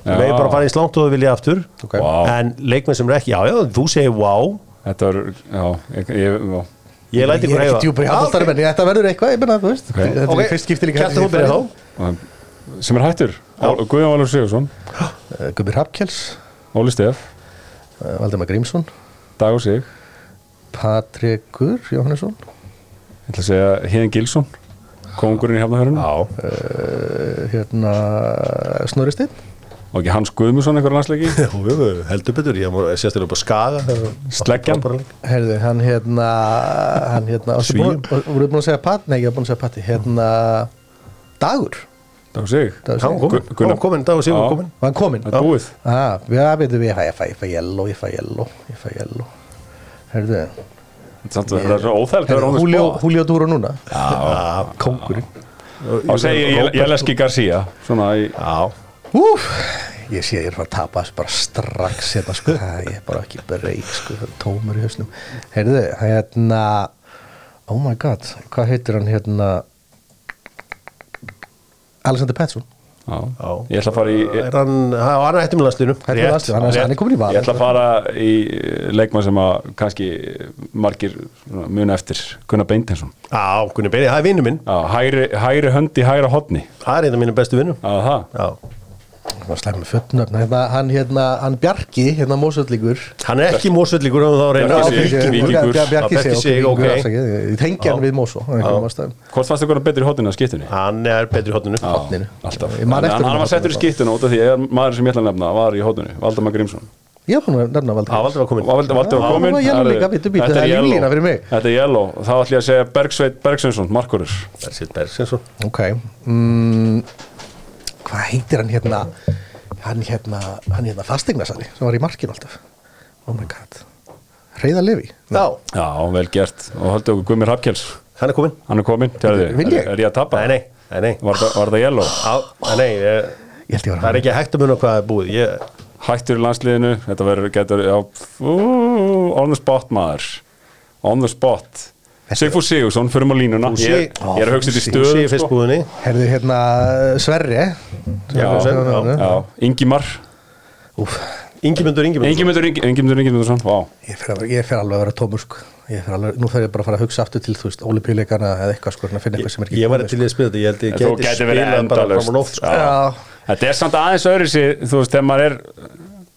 A: Við bara fara í slangt og við vilja aftur.
C: Ok.
B: Vá.
A: en leikmenn sem er ekki, já, já, þú segir wow
B: þetta var, já, ég, ég, já.
A: Ég læti
C: Ég
A: ykkur
C: er
A: heifa
C: ekki djúpar í
A: Já,
C: handbóltarum en þetta verður eitthvað, ég menna, þú veist. Þetta er fyrst skipti líka
A: Kjartan, þú byrjar þá.
B: Sem er hættur. Guðjón Valur Sigursson,
C: Eh, Gubbi Hrafkjells,
B: Óli Stef.
C: Eh, Valdemar Grímsson.
B: Dag og Sig,
C: Patrikur Jóhannesson.
B: Ég ætla að segja Híðan Gilsson kongurinn í hefnahörunum
A: Já,
C: eh, hérna Snorri Steinn
B: og ekki Hans Guðmusson einhver landsleiki?
A: Heldur betur, ég er sérstaklega upp á skaga
B: Sleggjan.
C: Herði, hann hérna hann hérna,
A: Svíum.
C: búin- voruð búin að segja Pat, nei, ég er búin að segja Patti hérna, Dagur.
B: Dag Sig,
C: Dagur
A: Hann
C: Sig.
A: komin,
B: Gu- Gunnar-
A: hann komin,
B: Já.
A: komin
C: var hann kominn?
B: það er búið.
C: Ah, já, veitum við, ég fæ, ég fæ, ég fæ yellow, ég fæ yellow, ég fæ yellow. Herðu,
B: það er svo
C: herðu Julio,
B: spot.
C: Julio Dúro núna? Kóngurinn.
B: Og segi ég Jeleski Garcia svona í
A: Já,
C: Úf, ég sé að ég er að fara að tapa þessu bara strax hérna, sko, ég er bara ekki breyk, sko, það er tómur í hausnum. Heyrðu, hérna, oh my god, hvað heitir hann hérna, Alexander Pettersson,
B: já. ég ætla að fara í
A: Er hann, hann er hættum í landslinu
C: hættur landslið, hann, er- hann er komin í val.
B: Ég ætla að fara í leikmann sem að kannski margir muna eftir Gunnar Beintensson
A: Já, Gunni Beini, það er vinnu minn.
B: Já, hægri, hægri hönd í hægra hodni
A: Það er einn af mínu bestu vinnum.
B: Já, það
A: Já,
C: Það var slæm með fötnöfn, hérna, hann hérna, hann Bjarki, hérna Mósöldlíkur.
A: hann er ekki um reyna
B: Bjarki Sig, Víkingur.
C: Bjarki
A: Já, Bjarki
C: Sig,
A: Sig,
C: ok,
A: ok.
C: ég tengi hann við Mósó, það.
B: Hvort fannst Gunnar betri í hodninu að skiptunni?
A: Hann er betri
C: eftir
B: hann var settur í skiptuna út af því að maður sem ég ætla að nefna var í hodinu Valdemar Grímsson.
C: Nefna Valdi.
A: Já, Valdi var
C: það bíddu, bíddu,
B: þetta
C: það er mig.
B: Þetta er yellow. Þá ætla ég að segja Bergsveit Bergsveinsson, markurur
A: Það er sitt Bergsensson
C: Ok mm, Hvað heitir hann hérna? Hann hérna, hann hérna fasteignarsali sem var í markinu alltaf. Oh my god. Hreyða Levi
A: Já,
B: Já, vel gert. Og haldið okkur Guðmir Hafkjells
A: hann er komin
B: Hann er komin, tjáðu
C: ég?
B: Er ég að tapa?
A: Nei, nei, nei,
B: Var var það yellow?
A: Já, nei, ég,
C: Ég held ég var
A: Það er ekki hægt að muna hvað er búið. Ég,
B: Hættur í landsliðinu, þetta verður getur, on the spot maður. On the spot Sigfús Sigursson, förum á línuna.
A: Fúsi.
B: Ég, ég er að hugsa þetta í
A: fyrst
B: sko.
C: Herðu hérna Sverri
B: Já,
A: Sverrir, já.
B: já, Ingimar.
C: Úf,
A: Ingimundur Ingimundur.
B: Ingimundur Ingimundur Ingimundur Vá,
C: ég fer, alveg- ég fer alveg að vera tómur sko. Ég fer alveg, nú fer ég bara að fara að hugsa aftur til, þú veist, Ólimpíuleikana eða eitthvað sko, að finna eitthvað sem er ekki
A: Ég var til í að spila þetta Ég held ég
B: Þú
A: geti
B: gæti verið
A: spilað bara fram á nótt sko.
B: Þetta er samt aðeins öðru sér, þú veist, þegar maður er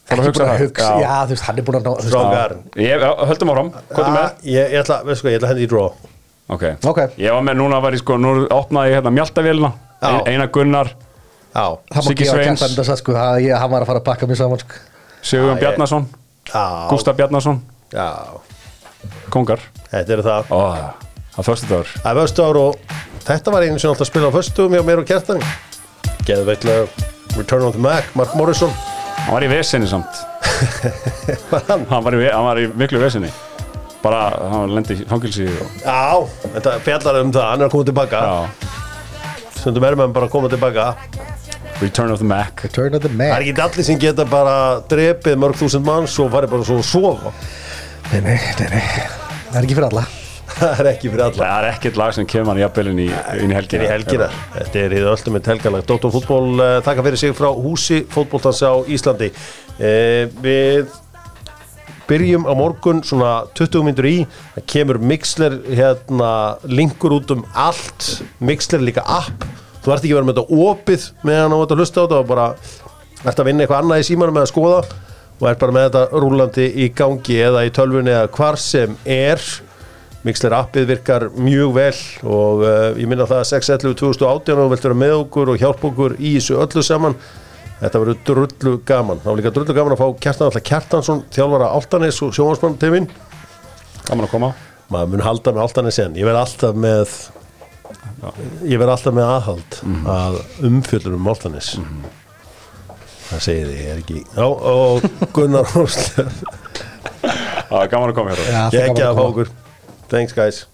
B: Fór að hugsa
C: búin að
B: það
C: hugsa, já, þú veist, hann er búin að ná, veist,
A: Strákar.
B: Ég, já, höldum áfram, hvað er með?
A: Ég ég ætla ég ætla að hendi í draw.
B: Ok,
C: Ok.
B: ég var með núna var ég sko, nú opnaði ég hérna mjáltavélina
A: Já.
B: Einar Gunnar,
A: Já.
C: Það
B: Siggi Sveins.
C: að sko, að hann var að fara að pakka mér saman sko.
B: Sigurjón
A: Já, ég-
B: Bjarnason.
A: Já.
B: Gústaf Bjarnason,
A: Já.
B: Kongar.
A: Þetta er það.
B: Það fyrstu dagur
A: Það er föstu ár og þetta var einu sem alltaf að spila á föstu hjá mér og kertan Geðveitlega Return of the Mac, Mark Morrison
B: Hann var í vesinni samt.
A: Hann?
B: Hann var í, hann var í miklu vesinni. Bara, hann lendi í fangilsi og,
A: Já, þetta fjallar um það, hann er að koma tilbaka.
B: Já,
A: Stundum er maður bara að koma tilbaka.
B: Return of the Mac.
C: Return of the
A: Það
C: man
A: er ekki allir sem geta bara drepið mörg þúsund manns og farið bara svo að sofa.
C: Nei, nei, nei, nei. Það er ekki fyrir alla
A: Það er ekki fyrir alla.
B: Það er ekkert lag sem kemur hann í, inn í
A: Þetta
B: helgina.
A: Í helgina, þetta er í öllum með helgalag Dóttor fútból uh, þakka fyrir sig frá húsi fótbóltans á Íslandi. Uh, Við byrjum á morgun svona 20 minnur í. Það kemur Mixler hérna linkur út um allt. Mixler er líka app. Þú ert ekki að vera með þetta opið meðan á þetta hlusta á þetta og bara ert að vinna eitthvað annað í símanum með að skoða. Og ert bara með þetta rúlandi í gangi eða í tölvunni eða hvar sem er Mixler appið virkar mjög vel og uh, ég minna það að 6.11 2018 og vilt vera með okkur og hjálpa okkur í þessu öllu saman. Þetta verður drullu gaman. Það var líka drullu gaman að fá Kjartan alltaf Kjartansson þjálfara Altanis og sjónvarsmann Timin
B: Gaman að koma.
A: Maður mun halda með Altanis en ég verð alltaf með ég verð alltaf með aðhald að umfjöllur um Altanis það segir þið, ég er ekki? Já, og Gunnar Hósler
B: Já, gaman að koma hér
C: gaman
A: ekki
C: að
A: að fá
C: koma.
A: okkur thanks guys